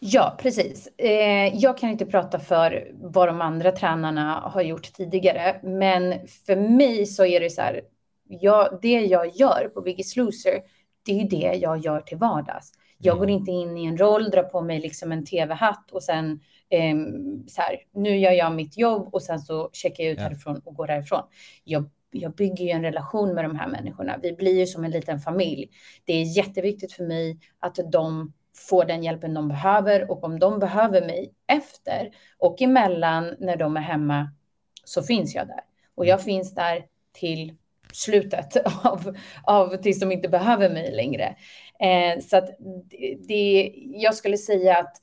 Ja, precis. Eh, jag kan inte prata för vad de andra tränarna har gjort tidigare, men för mig så är det så här. Jag, det jag gör på Biggest Loser, det är ju det jag gör till vardags. Jag Mm. går inte in i en roll, drar på mig liksom en tv-hatt och sen ehm, så här, nu gör jag mitt jobb och sen så checkar jag ut Ja. härifrån och går därifrån. Jag, jag bygger ju en relation med de här människorna. Vi blir ju som en liten familj. Det är jätteviktigt för mig att de får den hjälpen de behöver och om de behöver mig efter och emellan när de är hemma så finns jag där. Och jag finns där till slutet av, av tills de inte behöver mig längre. Eh, så att det, det, jag skulle säga att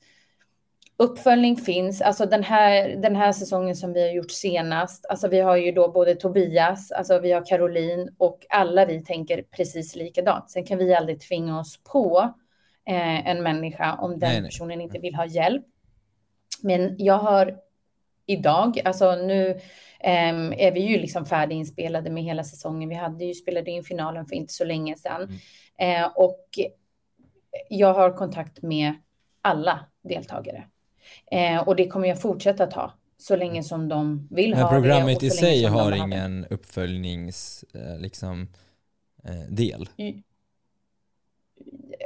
uppföljning finns. Alltså den här, den här säsongen som vi har gjort senast, alltså vi har ju då både Tobias, alltså vi har Caroline och alla vi tänker precis likadant. Sen kan vi aldrig tvinga oss på eh, en människa om den Nej, nej. personen inte vill ha hjälp. Men jag har idag, alltså nu är vi ju liksom färdiginspelade med hela säsongen. Vi hade ju spelade in finalen för inte så länge sedan. Eh, och jag har kontakt med alla deltagare. Eh, och det kommer jag fortsätta ta. så länge som de vill ha det. programmet i sig har ingen uppföljnings eh, liksom, del.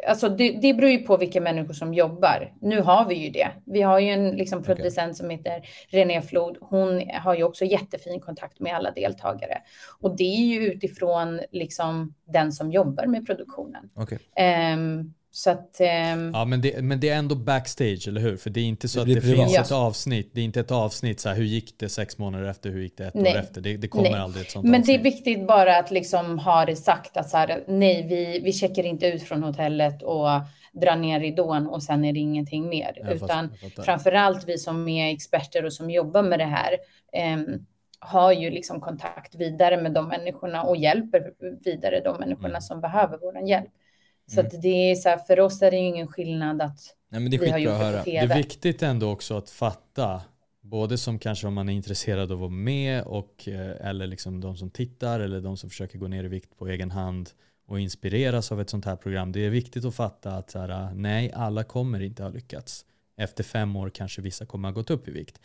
Alltså det, det beror ju på vilka människor som jobbar. Nu har vi ju det. Vi har ju en liksom, producent som heter René Flod. Hon har ju också jättefin kontakt med alla deltagare. Och det är ju utifrån liksom, den som jobbar med produktionen. Okej. Ehm, så att... ehm, Ja, men det, men det är ändå backstage, eller hur? För det är inte så Det att det privat. finns Ja. ett avsnitt. Det är inte ett avsnitt så här, hur gick det sex månader efter, hur gick det ett Nej. år efter? Det, det kommer Nej. aldrig ett sånt Men det avsnitt. är viktigt bara att liksom ha det sagt att så här, nej, vi, vi checkar inte ut från hotellet och drar ner ridån och sen är det ingenting mer. Jag Utan framför allt vi som är experter och som jobbar med det här ehm, har ju liksom kontakt vidare med de människorna och hjälper vidare de människorna Mm. som behöver vår hjälp. Så Mm. att det är så här, för oss är det ju ingen skillnad att Nej men det är vi har gjort att det höra. på Det är tv. viktigt ändå också att fatta, både som kanske om man är intresserad av att vara med och, eh, eller liksom de som tittar eller de som försöker gå ner i vikt på egen hand och inspireras av ett sånt här program. Det är viktigt att fatta att så här, nej, alla kommer inte ha lyckats. Efter fem år kanske vissa kommer ha gått upp i vikt.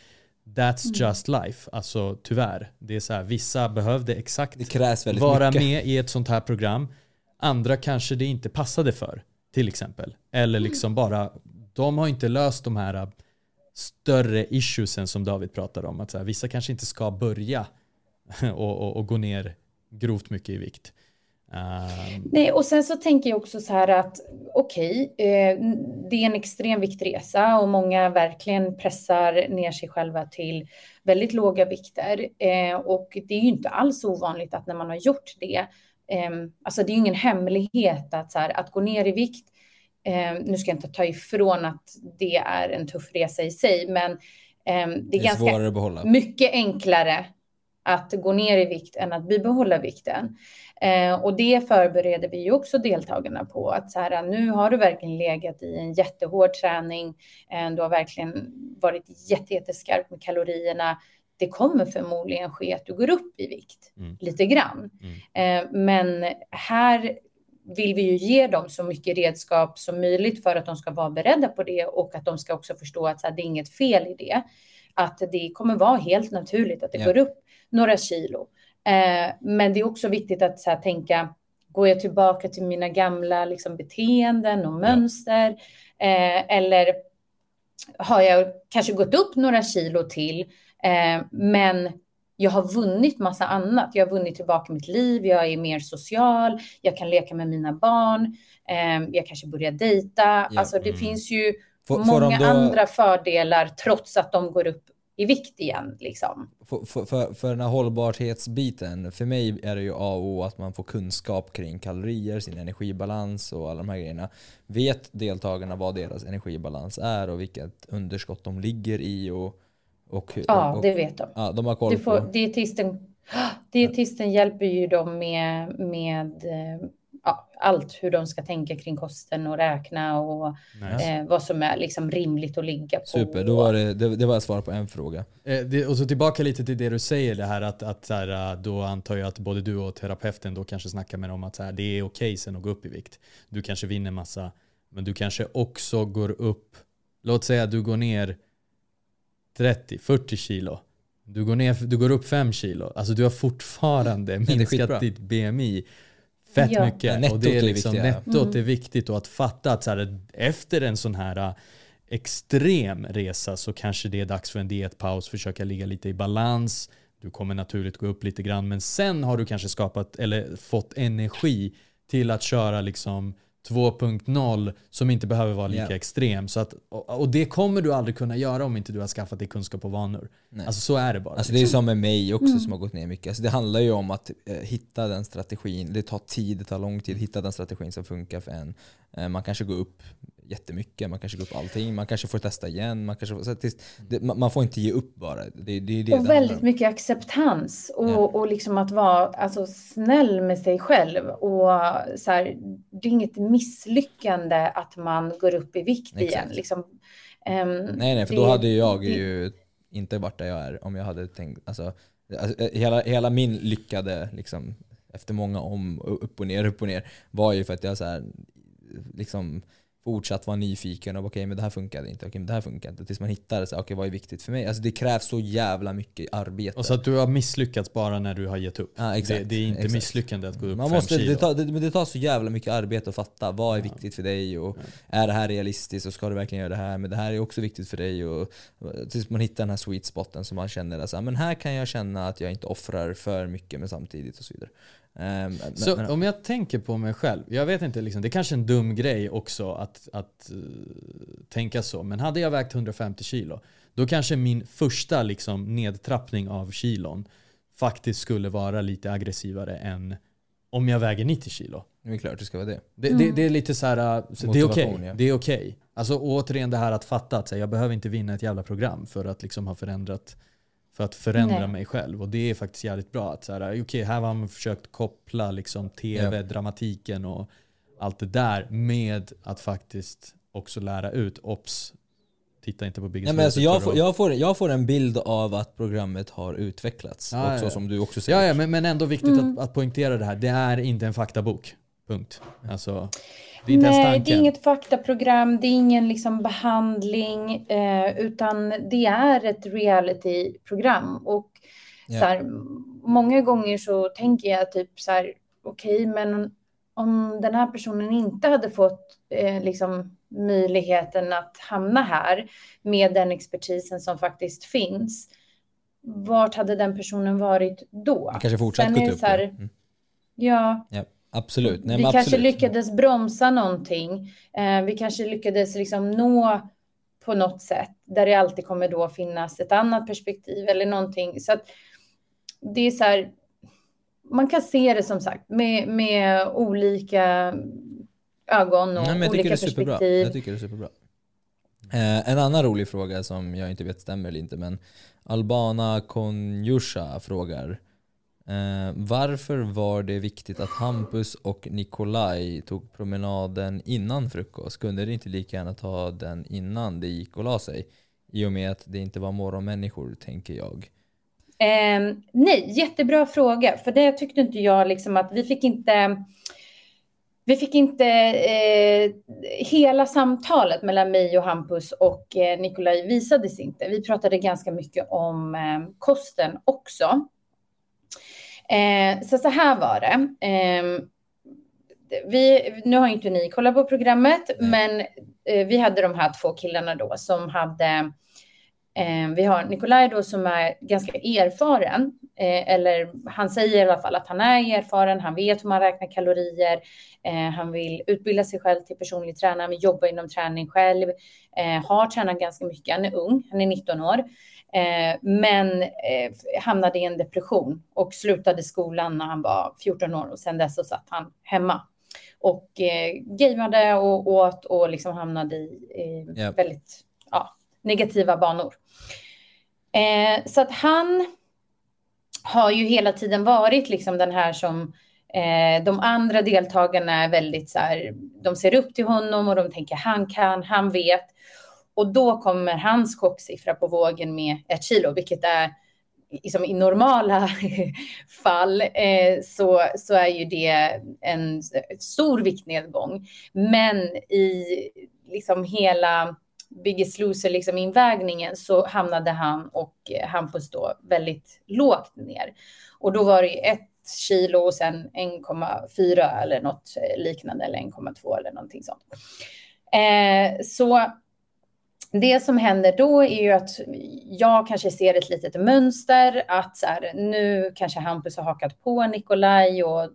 That's Mm. just life, alltså tyvärr. Det är så här, vissa behövde exakt Det vara mycket. med i ett sånt här program. Andra kanske det inte passade för, till exempel. Eller liksom bara, de har inte löst de här större issuesen som David pratar om. Att så här, vissa kanske inte ska börja och, och, och gå ner grovt mycket i vikt. Ehm, Nej, och sen så tänker jag också så här att okej, eh, det är en extrem viktresa och många verkligen pressar ner sig själva till väldigt låga vikter. Eh, och det är ju inte alls ovanligt att när man har gjort det, alltså det är ingen hemlighet att, så här, att gå ner i vikt, eh, nu ska jag inte ta ifrån att det är en tuff resa i sig, men eh, det är, Det är ganska mycket enklare att gå ner i vikt än att bibehålla vikten. Eh, och det förbereder vi ju också deltagarna på. Att så här, nu har du verkligen legat i en jättehård träning. Eh, du har verkligen varit jätte, jätteskarp med kalorierna. Det kommer förmodligen ske att du går upp i vikt Mm. lite grann. Mm. Eh, men här vill vi ju ge dem så mycket redskap som möjligt för att de ska vara beredda på det och att de ska också förstå att här, det är inget fel i det. Att det kommer vara helt naturligt att det Ja. går upp några kilo. Eh, men det är också viktigt att så här, tänka, går jag tillbaka till mina gamla liksom, beteenden och mönster? Eh, eller har jag kanske gått upp några kilo till, eh, men jag har vunnit massa annat. Jag har vunnit tillbaka mitt liv, jag är mer social, jag kan leka med mina barn, eh, jag kanske börjar dejta. Ja, Alltså det mm. finns ju Får, får många de då, andra fördelar trots att de går upp i vikt igen. Liksom. för, för, för, för den här hållbarhetsbiten, för mig är det ju A och O att man får kunskap kring kalorier, sin energibalans och alla de här grejerna. Vet deltagarna vad deras energibalans är och vilket underskott de ligger i? Och, och, Ja, och, det vet de. ja, de har koll Du får, på. dietisten, dietisten hjälper ju dem med, med eh, ja, allt hur de ska tänka kring kosten och räkna och Nice. eh, vad som är liksom rimligt att ligga på. Super, då var det, det, det var ett svar på en fråga. Eh, det, och så tillbaka lite till det du säger, det här att, att så här, eh, då antar jag att både du och terapeuten då kanske snackar med dem att så här, det är okej sen att gå upp i vikt. Du kanske vinner massa, men du kanske också går upp, låt säga att du går ner 30-40 kilo. Du går, ner, du går upp 5 kilo. Alltså du har fortfarande är minskat ditt BMI fett Ja. mycket. Ja, nettot och det är är liksom, viktiga. nettot Mm. är viktigt och att fatta att så här, efter en sån här äh, extrem resa så kanske det är dags för en dietpaus, försöka ligga lite i balans. Du kommer naturligt gå upp lite grann men sen har du kanske skapat eller fått energi till att köra liksom 2.0 som inte behöver vara lika Ja. extrem. Så att, och, och det kommer du aldrig kunna göra om inte du har skaffat dig kunskap och vanor. Nej. Alltså så är det bara. Alltså det är som med mig också som har gått ner mycket. Alltså det handlar ju om att eh, hitta den strategin. Det tar tid, det tar lång tid. Hitta den strategin som funkar för en. Eh, man kanske går upp jättemycket, man kanske går upp allting. Man kanske får testa igen. Man, kanske får, så att det, det, man får inte ge upp bara. Det, det är det och det väldigt mycket acceptans och, Ja. och liksom att vara alltså, snäll med sig själv. Och så här, det är inget misslyckande att man går upp i vikt igen. Exakt. Liksom, Ehm, Nej nej, för det- då hade jag det- ju inte varit där jag är om jag hade tänkt, alltså, alltså eh, hela, hela min lyckade, liksom, efter många om, upp och ner, upp och ner, var ju för att jag så här, liksom fortsatt vara nyfiken och okej okay, men det här funkade inte, okej okay, men det här funkar inte. Tills man hittar så, okay, vad är viktigt för mig. Alltså det krävs så jävla mycket arbete. Och så att du har misslyckats bara när du har gett upp. Ja, exakt, det, det, är inte exakt. misslyckande att gå upp man fem måste, kilo. det, tar, det, det tar så jävla mycket arbete att fatta vad är viktigt för dig och är det här realistiskt och ska du verkligen göra det här? Men det här är också viktigt för dig och tills man hittar den här sweet spoten som man känner att men här kan jag känna att jag inte offrar för mycket men samtidigt och så vidare. Um, så men, om jag tänker på mig själv, jag vet inte, liksom, det är kanske är en dum grej också att, att uh, tänka så, men hade jag vägt 150 kilo, då kanske min första liksom, nedtrappning av kilon faktiskt skulle vara lite aggressivare än om jag väger 90 kilo. Det är klart det ska vara det. Det, mm. det, det är lite så här, så det är okej. Okay. Ja. Det är okej. Okay. Alltså återigen det här att fatta att här, jag behöver inte vinna ett jävla program för att liksom ha förändrat för att förändra Nej. mig själv. Och det är faktiskt jävligt bra. att så här, Okej, okay, här har man försökt koppla liksom tv, yeah. dramatiken och allt det där med att faktiskt också lära ut. Ops, titta inte på Biggest Nej, men alltså jag, får, jag, får, jag får en bild av att programmet har utvecklats. Ja, också, ja. som du också säger. Ja, ja men, men ändå viktigt mm. att, att poängtera det här. Det är inte en faktabok. Punkt. Alltså, det är Nej, det är inget faktaprogram, det är ingen liksom behandling, eh, utan det är ett realityprogram. Och yeah. så här, många gånger så tänker jag typ så här, okej, okay, men om den här personen inte hade fått eh, liksom möjligheten att hamna här med den expertisen som faktiskt finns, vart hade den personen varit då? kanske fortsatt gått upp. Här, mm. Ja. Yep. Absolut. Nej, vi kanske absolut. lyckades bromsa någonting. Eh, vi kanske lyckades liksom nå på något sätt där det alltid kommer då finnas ett annat perspektiv eller någonting. Så att det är så här, man kan se det som sagt med, med olika ögon och Nej, olika perspektiv. Jag tycker det är superbra. Eh, en annan rolig fråga som jag inte vet stämmer eller inte men Albana Konjusha frågar Eh, varför var det viktigt att Hampus och Nikolaj tog promenaden innan frukost? Kunde det inte lika gärna ta den innan det gick och la sig? I och med att det inte var morgonmänniskor, tänker jag. Eh, nej, jättebra fråga. För det tyckte inte jag liksom att vi fick inte... Vi fick inte eh, hela samtalet mellan mig och Hampus och eh, Nikolaj visades inte. Vi pratade ganska mycket om eh, kosten också. Eh, så så här var det. Eh, vi, nu har inte ni kollat på programmet, mm. men eh, vi hade de här två killarna då som hade eh, vi har Nikolaj då som är ganska erfaren, eh, eller han säger i alla fall att han är erfaren, han vet hur man räknar kalorier, eh, han vill utbilda sig själv till personlig tränare, jobba inom träning själv, eh, har tränat ganska mycket, han är ung, han är 19 år. Eh, men eh, hamnade i en depression och slutade skolan när han var 14 år och sen dess så satt han hemma och eh, gameade och åt och liksom hamnade i eh, yep. väldigt ja, negativa banor. Eh, så att han har ju hela tiden varit liksom den här som eh, de andra deltagarna är väldigt så här, de ser upp till honom och de tänker han kan, han vet. Och då kommer hans chocksiffra på vågen med ett kilo, vilket är liksom i normala fall eh, så, så är ju det en stor viktnedgång. Men i liksom hela Biggest Loser liksom invägningen så hamnade han och Hampus då väldigt lågt ner. Och då var det ett kilo och sen 1,4 eller något liknande eller 1,2 eller någonting sånt. Eh, så det som händer då är ju att jag kanske ser ett litet mönster att så här, nu kanske Hampus har hakat på Nikolaj och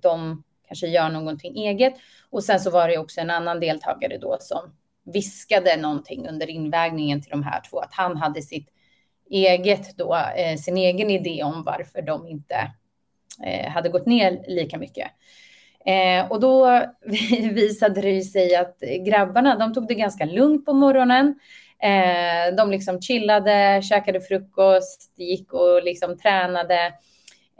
de kanske gör någonting eget. Och sen så var det också en annan deltagare då som viskade någonting under invägningen till de här två, att han hade sitt eget då, eh, sin egen idé om varför de inte eh, hade gått ner lika mycket. Eh, och då visade det sig att grabbarna, de tog det ganska lugnt på morgonen. Eh, de liksom chillade, käkade frukost, gick och liksom tränade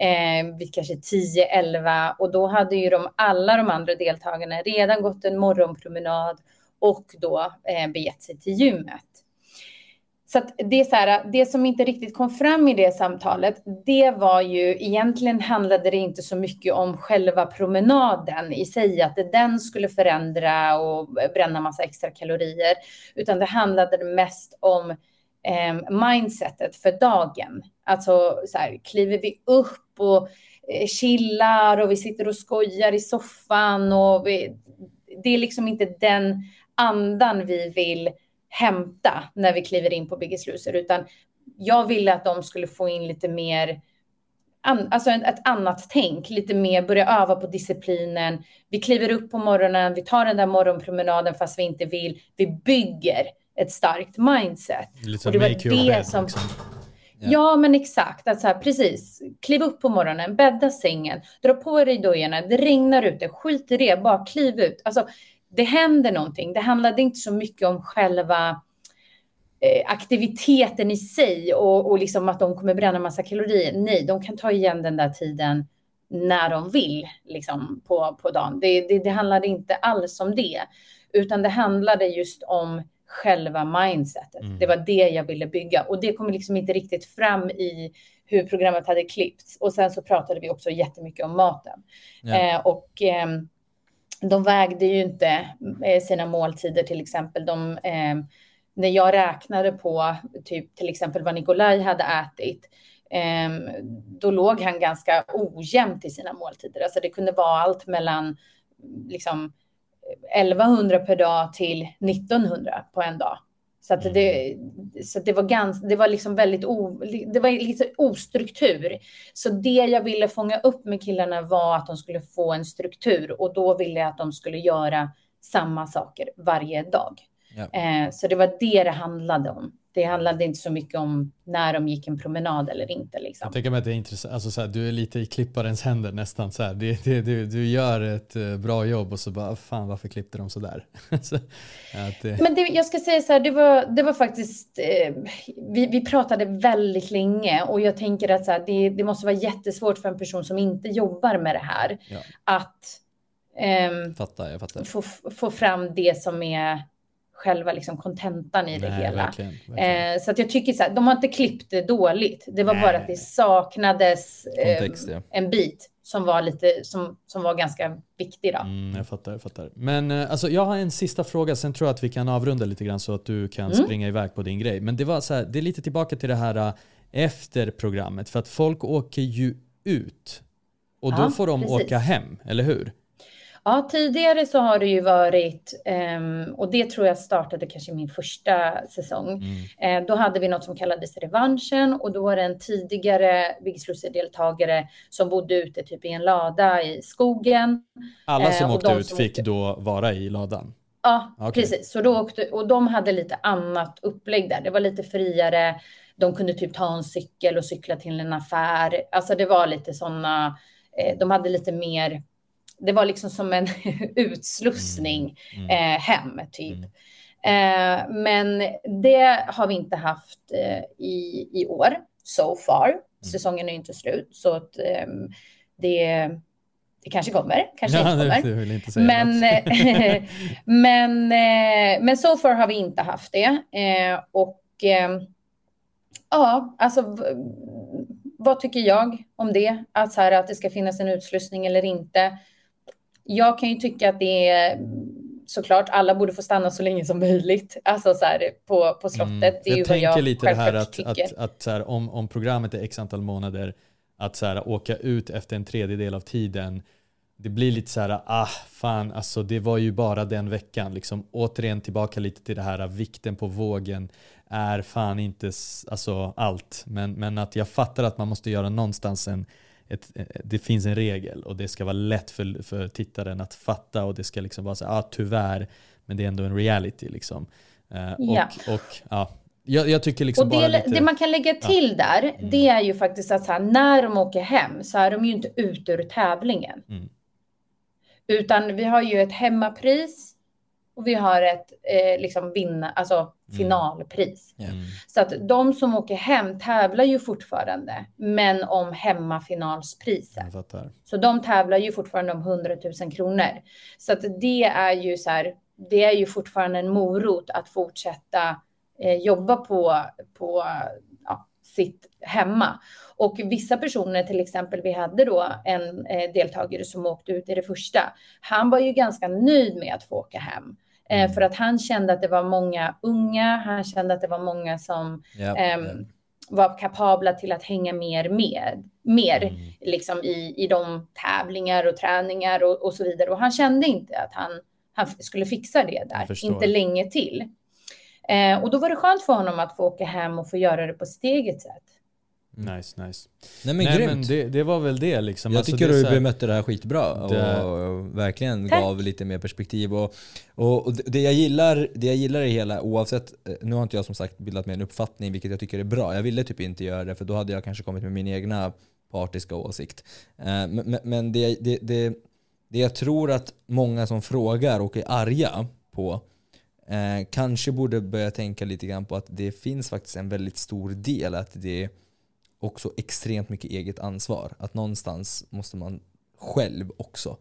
eh, vid kanske 10-11 och då hade ju de, alla de andra deltagarna redan gått en morgonpromenad och då eh, begett sig till gymmet så att det är så här, det som inte riktigt kom fram i det samtalet, det var ju egentligen handlade det inte så mycket om själva promenaden i sig, att den skulle förändra och bränna massa extra kalorier, utan det handlade mest om eh, mindsetet för dagen. Alltså så här, kliver vi upp och eh, chillar och vi sitter och skojar i soffan och vi, det är liksom inte den andan vi vill hämta när vi kliver in på Biggest Loser, utan jag ville att de skulle få in lite mer, alltså ett annat tänk, lite mer börja öva på disciplinen. Vi kliver upp på morgonen, vi tar den där morgonpromenaden fast vi inte vill. Vi bygger ett starkt mindset. Lite och det var det head, som... Liksom. Ja. ja, men exakt. Alltså här, precis. Kliv upp på morgonen, bädda sängen, dra på dig dojorna, det regnar ute, skit i det, bara kliv ut. Alltså, det händer någonting. Det handlade inte så mycket om själva eh, aktiviteten i sig och, och liksom att de kommer bränna massa kalorier. Nej, de kan ta igen den där tiden när de vill liksom, på, på dagen. Det, det, det handlade inte alls om det, utan det handlade just om själva mindsetet. Mm. Det var det jag ville bygga och det kom liksom inte riktigt fram i hur programmet hade klippts. Och sen så pratade vi också jättemycket om maten. Ja. Eh, och eh, de vägde ju inte eh, sina måltider till exempel. De, eh, när jag räknade på typ till exempel vad Nikolaj hade ätit, eh, då låg han ganska ojämnt i sina måltider. Alltså det kunde vara allt mellan liksom 1100 per dag till 1900 på en dag. Så att det, mm. så det var ganska, det var liksom väldigt o, det var lite ostruktur. Så det jag ville fånga upp med killarna var att de skulle få en struktur och då ville jag att de skulle göra samma saker varje dag. Eh, så det var det det handlade om det handlade inte så mycket om när de gick en promenad eller inte. Liksom. Jag tänker mig att det är intressant, alltså så här, du är lite i klipparens händer nästan. Så här. Det, det, du, du gör ett uh, bra jobb och så bara, fan varför klippte de så, det... Men det, jag ska säga så här, det var, det var faktiskt, eh, vi, vi pratade väldigt länge och jag tänker att så här, det, det måste vara jättesvårt för en person som inte jobbar med det här ja. att um, fattar, jag fattar. Få, få fram det som är själva liksom kontentan i det Nej, hela. Verkligen, verkligen. Eh, så att jag tycker så här, de har inte klippt det dåligt. Det var Nej. bara att det saknades eh, Kontext, ja. en bit som var lite, som, som var ganska viktig då. Mm, jag fattar, jag fattar. Men eh, alltså, jag har en sista fråga, sen tror jag att vi kan avrunda lite grann så att du kan mm. springa iväg på din grej. Men det var så här, det är lite tillbaka till det här uh, efter programmet, för att folk åker ju ut och då får de precis. åka hem, eller hur? Ja, tidigare så har det ju varit, um, och det tror jag startade kanske min första säsong. Mm. Uh, då hade vi något som kallades revanschen och då var det en tidigare Biggest deltagare som bodde ute typ i en lada i skogen. Alla som uh, åkte ut som fick åkte... då vara i ladan? Ja, okay. precis. Så då åkte, och de hade lite annat upplägg där. Det var lite friare. De kunde typ ta en cykel och cykla till en affär. Alltså det var lite sådana, eh, de hade lite mer det var liksom som en utslussning mm. Mm. Eh, hem, typ. Mm. Eh, men det har vi inte haft eh, i, i år, so far. Mm. Säsongen är inte slut, så att, ehm, det, det kanske kommer, kanske ja, inte kommer. Det, inte men, men, men so far har vi inte haft det. och ehm, ja, alltså vad tycker jag om det? Att, så här, att det ska finnas en utslussning eller inte. Jag kan ju tycka att det är såklart alla borde få stanna så länge som möjligt. Alltså så här, på, på slottet. Mm. Det är jag tänker jag lite det här att, att, att, att så här, om, om programmet är x antal månader, att så här, åka ut efter en tredjedel av tiden, det blir lite så här, ah fan, alltså det var ju bara den veckan. Liksom, återigen tillbaka lite till det här, vikten på vågen är fan inte alltså, allt. Men, men att jag fattar att man måste göra någonstans en ett, eh, det finns en regel och det ska vara lätt för, för tittaren att fatta och det ska liksom vara så ah, tyvärr, men det är ändå en reality liksom. Uh, ja. Och, och ja, jag, jag, tycker liksom och det, lite, det man kan lägga till ja. där, mm. det är ju faktiskt att här, när de åker hem så är de ju inte ute ur tävlingen. Mm. Utan vi har ju ett hemmapris och vi har ett eh, liksom vinna, alltså mm. finalpris. Mm. Så att de som åker hem tävlar ju fortfarande, men om hemmafinalspriset. Så de tävlar ju fortfarande om 100 000 kronor. Så att det är ju så här, det är ju fortfarande en morot att fortsätta eh, jobba på, på ja, sitt hemma. Och vissa personer, till exempel, vi hade då en eh, deltagare som åkte ut i det första. Han var ju ganska nöjd med att få åka hem. Eh, Mm. för att han kände att det var många unga, han kände att det var många som ehm, ja. var kapabla till att hänga mer med, mer Mm. liksom i, i de tävlingar och träningar och, och så vidare. Och han kände inte att han, han skulle fixa det där, inte länge till. Eh, och då var det skönt för honom att få åka hem och få göra det på sitt eget sätt. Nice, nice. Nej men Nej grymt. men det, det var väl det liksom. jag Alltså, tycker du här- bemötte det här skitbra Det- och verkligen Tack. gav lite mer perspektiv. Och, och, och det, jag gillar, det jag gillar i hela, oavsett, eh, nu har inte jag som sagt bildat mig en uppfattning vilket jag tycker är bra. Jag ville typ inte göra det för då hade jag kanske kommit med min egna partiska åsikt. Eh, Men, men, det, det, det, det jag tror att många som frågar och är arga på eh, kanske borde börja tänka lite grann på att det finns faktiskt en väldigt stor del att det är också extremt mycket eget ansvar. Att någonstans måste man själv också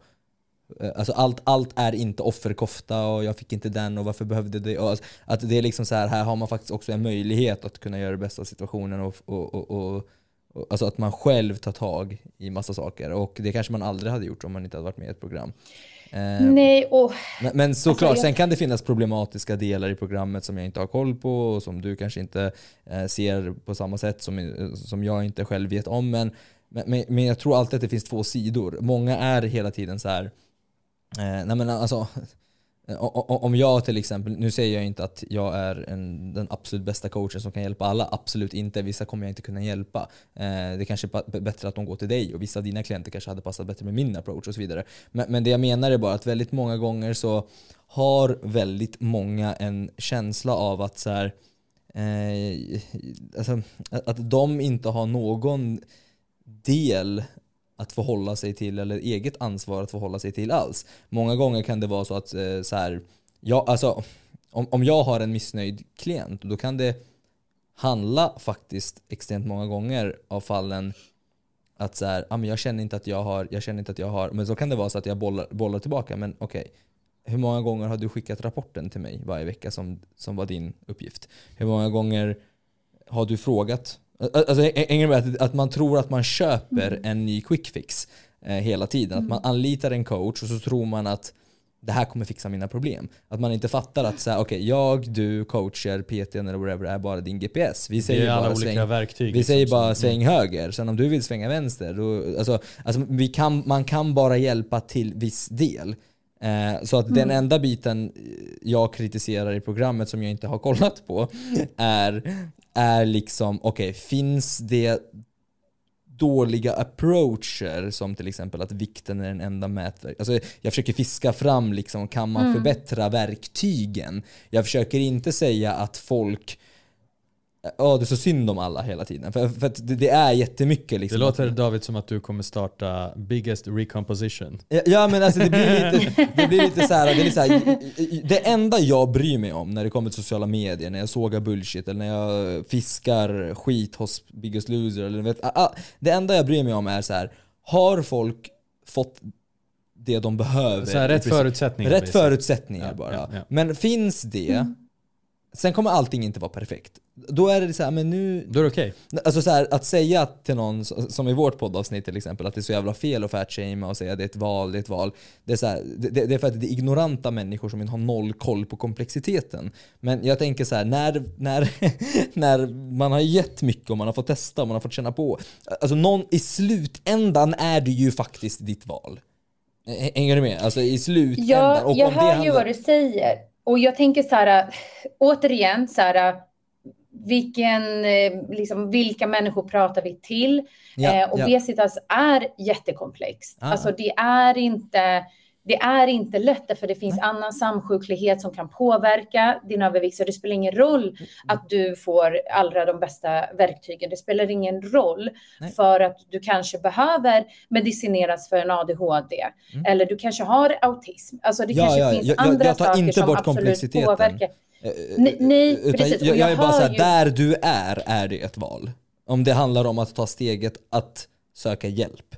eh, Alltså allt, allt är inte offerkofta och jag fick inte den och varför behövde det? Alltså, att det är liksom så här, här har man faktiskt också en möjlighet att kunna göra det bästa av situationen och, och, och, och, och alltså att man själv tar tag i massa saker och det kanske man aldrig hade gjort om man inte hade varit med i ett program. Eh, Nej, och men, men såklart, Alltså, jag- sen kan det finnas problematiska delar i programmet som jag inte har koll på och som du kanske inte eh, ser på samma sätt som, eh, som jag inte själv vet om. Men, men, men- jag tror alltid att det finns två sidor. Många är hela tiden så här. Nej men alltså, om jag till exempel, nu säger jag inte att jag är en, den absolut bästa coachen som kan hjälpa alla, absolut inte. Vissa kommer jag inte kunna hjälpa. Eh, det kanske är bättre att de går till dig och vissa av dina klienter kanske hade passat bättre med min approach och så vidare. Men, men det jag menar är bara att väldigt många gånger så har väldigt många en känsla av att så här, eh, alltså, att de inte har någon del att förhålla sig till eller eget ansvar att förhålla sig till alls. Många gånger kan det vara så att eh, så här, jag, alltså, om, om jag har en missnöjd klient då kan det handla faktiskt extremt många gånger av fallen att så här, ah, men jag känner inte att jag har, jag känner inte att jag har, men så kan det vara så att jag bollar, bollar tillbaka, men okej. Hur många gånger har du skickat rapporten till mig varje vecka som, som var din uppgift? Hur många gånger har du frågat? Alltså, hänger med att, att man tror att man köper en ny quick fix eh, hela tiden. Att man anlitar en coach och så tror man att det här kommer fixa mina problem. Att man inte fattar att så här, okej, jag, du, coacher, PT eller whatever är bara din GPS. Vi säger bara olika sväng, verktyg. vi liksom, säger bara mm. sväng höger, sen om du vill svänga vänster, då, alltså, alltså vi kan, man kan bara hjälpa till viss del. Eh, så att den enda biten jag kritiserar i programmet som jag inte har kollat på är, är liksom, okej, finns det dåliga approacher som till exempel att vikten är den enda mätverk. Alltså jag försöker fiska fram liksom, kan man förbättra verktygen? Jag försöker inte säga att folk Ja, det är så synd om alla hela tiden. För, för att det, det är jättemycket Det liksom. låter att, David som att du kommer starta biggest recomposition. Ja, Ja men alltså det blir lite, det blir lite så här, det, är lite så här, det enda jag bryr mig om när det kommer till sociala medier, när jag sågar bullshit eller när jag fiskar skit hos Biggest Loser eller vet, det enda jag bryr mig om är så här, har folk fått det de behöver? Så här, rätt förutsättningar. Rätt förutsättningar bara. ja, ja. Men finns det, sen kommer allting inte vara perfekt. Då är det så här, men nu, Då är det okej. Alltså så här, att säga till någon, som i vårt poddavsnitt till exempel, att det är så jävla fel att fatshamea och säga att det är ett val, det är ett val. Det är, så här, det, det är för att det är ignoranta människor som inte har noll koll på komplexiteten. Men jag tänker så här, när, när, när man har gett mycket och man har fått testa och man har fått känna på. Alltså någon, i slutändan är det ju faktiskt ditt val. Hänger du med? Alltså i slutändan. Jag, och jag hör ju handlar- vad du säger. Och jag tänker så här, återigen, så här, vilken, eh, liksom, vilka människor pratar vi till? Ja, eh, ja. obesitas är jättekomplext. Ah. Alltså det är inte det är inte lätt därför det finns annan samsjuklighet som kan påverka din övervikt. Så det spelar ingen roll Mm, att du får allra de bästa verktygen. Det spelar ingen roll Nej. för att du kanske behöver medicineras för en ADHD. Mm. Eller du kanske har autism. Alltså det Ja, kanske ja, finns jag- andra jag saker inte som bort absolut påverkar. Eh, Nej, nej, precis. Jag, jag är bara hör såhär, ju- där du är, är det ett val. Om det handlar om att ta steget att söka hjälp.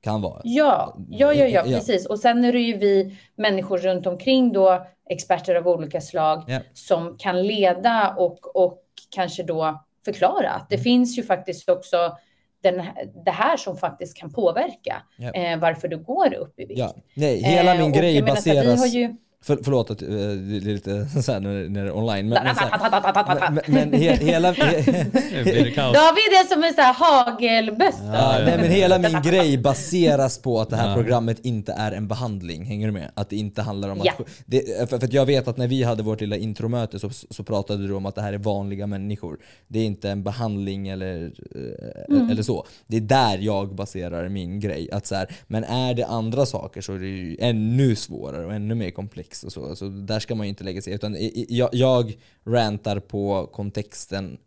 Kan vara. Ja, ja, ja, ja, precis. Och sen är det ju vi människor runt omkring då, experter av olika slag, Ja. som kan leda och, och kanske då förklara att det Mm. finns ju faktiskt också den, det här som faktiskt kan påverka Ja. eh, varför du går upp i vikt. Ja. Nej, hela Eh, min och grej baseras... ju... För, förlåt att eh, det är lite så här när, när det är online. Men, men, så här, men, he, hela... Kaos. David är som en sån här hagelbössa. Ja, ja. nej, men hela min grej baseras på att det här Ja. programmet inte är en behandling. Hänger du med? Att det inte handlar om Ja. att... Det, för, för att jag vet att när vi hade vårt lilla intromöte så, så pratade du om att det här är vanliga människor. Det är inte en behandling eller, eh, Mm. eller så. Det är där jag baserar min grej. Att så här, men är det andra saker så är det ju ännu svårare och ännu mer komplext. Och så. så där ska man ju inte lägga sig. Utan jag, jag rantar på kontexten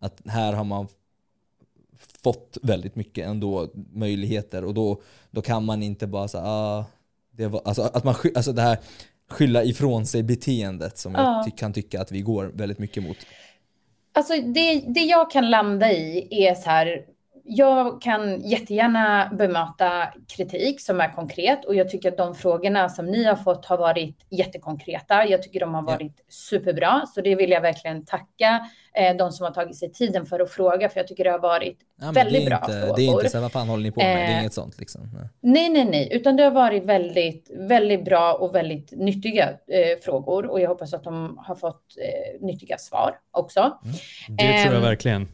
att här har man fått väldigt mycket ändå möjligheter och då, då kan man inte bara säga ah, det var, alltså, att man alltså det här skylla ifrån sig beteendet som Ja. jag kan tycka att vi går väldigt mycket mot. Alltså det, det jag kan landa i är så här. Jag kan jättegärna bemöta kritik som är konkret och jag tycker att de frågorna som ni har fått har varit jättekonkreta. Jag tycker de har varit superbra, så det vill jag verkligen tacka eh, de som har tagit sig tiden för att fråga, för jag tycker det har varit Ja, väldigt är bra inte, frågor. Det är inte så här, vad fan håller ni på med? det är Eh, inget sånt liksom. Nej. Nej, nej, utan det har varit väldigt, väldigt bra och väldigt nyttiga eh, frågor och jag hoppas att de har fått eh, nyttiga svar också. Det tror jag Ehm, verkligen.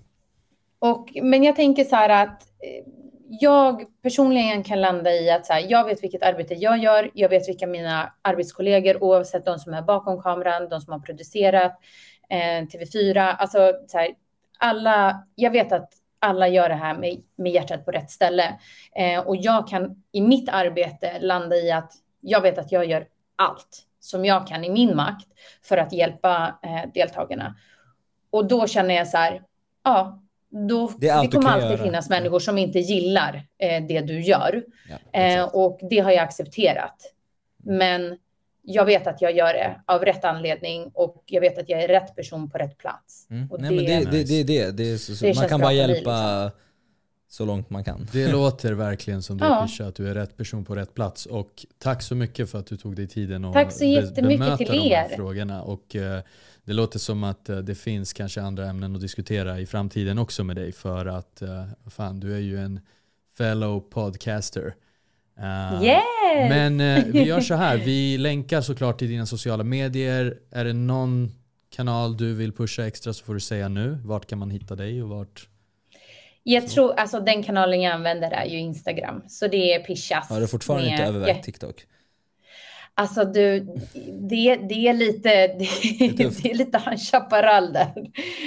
Och, men jag tänker så här att eh, jag personligen kan landa i att så här, jag vet vilket arbete jag gör. Jag vet vilka mina arbetskollegor, oavsett de som är bakom kameran, de som har producerat eh, TV4, alltså så här, alla. Jag vet att alla gör det här med, med hjärtat på rätt ställe eh, och jag kan i mitt arbete landa i att jag vet att jag gör allt som jag kan i min makt för att hjälpa eh, deltagarna. Och då känner jag så här, ja, då, Det det kommer alltid göra. finnas människor som inte gillar eh, det du gör. Ja, Eh, och det har jag accepterat. Men jag vet att jag gör det av rätt anledning och jag vet att jag är rätt person på rätt plats. Mm. Nej, det- men det, det, det, det, det är så, man kan bara hjälpa så långt man kan. Det låter verkligen som du Ja. Pisha, att du är rätt person på rätt plats. Och tack så mycket för att du tog dig tiden att Tack så jättemycket till de här er. frågorna. Och, eh, det låter som att eh, det finns kanske andra ämnen att diskutera i framtiden också med dig. För att eh, fan, du är ju en fellow podcaster. Yes! Men vi gör så här, vi länkar såklart till dina sociala medier. Är det någon kanal du vill pusha extra så får du säga nu. Vart kan man hitta dig och vart? Jag tror, alltså den kanalen jag använder är ju Instagram. Så det är Pishas. Har du fortfarande inte med- övervägt Ja, TikTok? Alltså du, det, det är lite, det, det är lite High Chaparral där.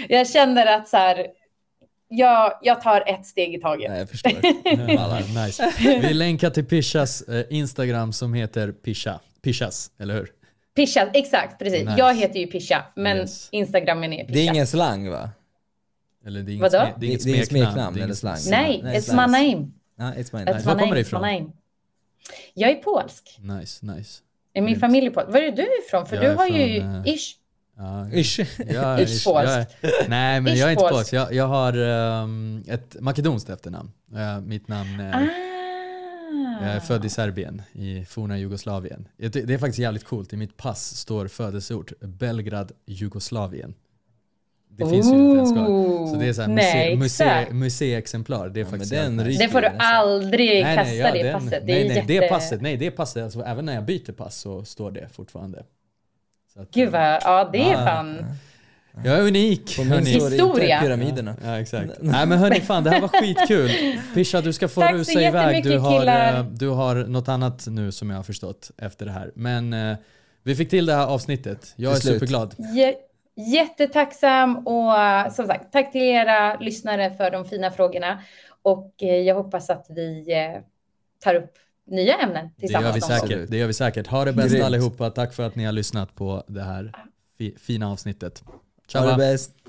Jag känner att så här, jag, jag tar ett steg i taget. Nej, jag förstår. Ja, nice. Vi länkar till Pishas eh, Instagram som heter Pisha. Pishas, eller hur? Pisha, exakt, precis. Nice. Jag heter ju Pisha, men Yes. Instagramen är Pisha. Det är ingen slang va? Eller det är Vadå? inget, sme- det är inget Det är inget smeknamn. smeknamn är eller slang. Nej, Nej, it's my name. Ja, it's my It's name. Var my kommer name, it's ifrån? my. Jag är polsk. Nice, nice. Är min familj polsk? Var är du ifrån? För Jag du är har ju eh, ish. Ja, Ish. jag, Ish jag, jag, polskt. nej men Ish jag är inte polskt. polsk. Jag, jag har ehm, ett makedonskt efternamn. Eh, mitt namn är, Ah. jag är född i Serbien, i forna Jugoslavien. Det det är faktiskt jävligt coolt. I mitt pass står födelseort Belgrad, Jugoslavien. Det finns ju inte ens kvar. Så det är så här Nej, muse, museiexemplar. Det är Ja, faktiskt den nice. Det får du nästan. aldrig Nej, kasta nej, ja, det den- passet. Det nej, är nej, jätte... det passet, nej, det passet, alltså, även när jag byter pass så står det fortfarande. Så att, Gud vad, ja det är Ah. fan. Jag är unik. Historia. pyramiderna. Ja, exakt. Nej men hörni, fan det här var skitkul. Pisha, du ska få Tack rusa iväg. Du har, killar. eh, du har något annat nu som jag har förstått efter det här. Men eh, vi fick till det här avsnittet. Jag är superglad. Jä- Jättetacksam och eh, som sagt, tack till era lyssnare för de fina frågorna. Och eh, jag hoppas att vi eh, tar upp nya ämnen Det gör tillsammans. vi säkert. Det gör vi säkert. Ha det bäst Grymt. allihopa. Tack för att ni har lyssnat på det här fi- fina avsnittet. Ha det Ciao. bäst.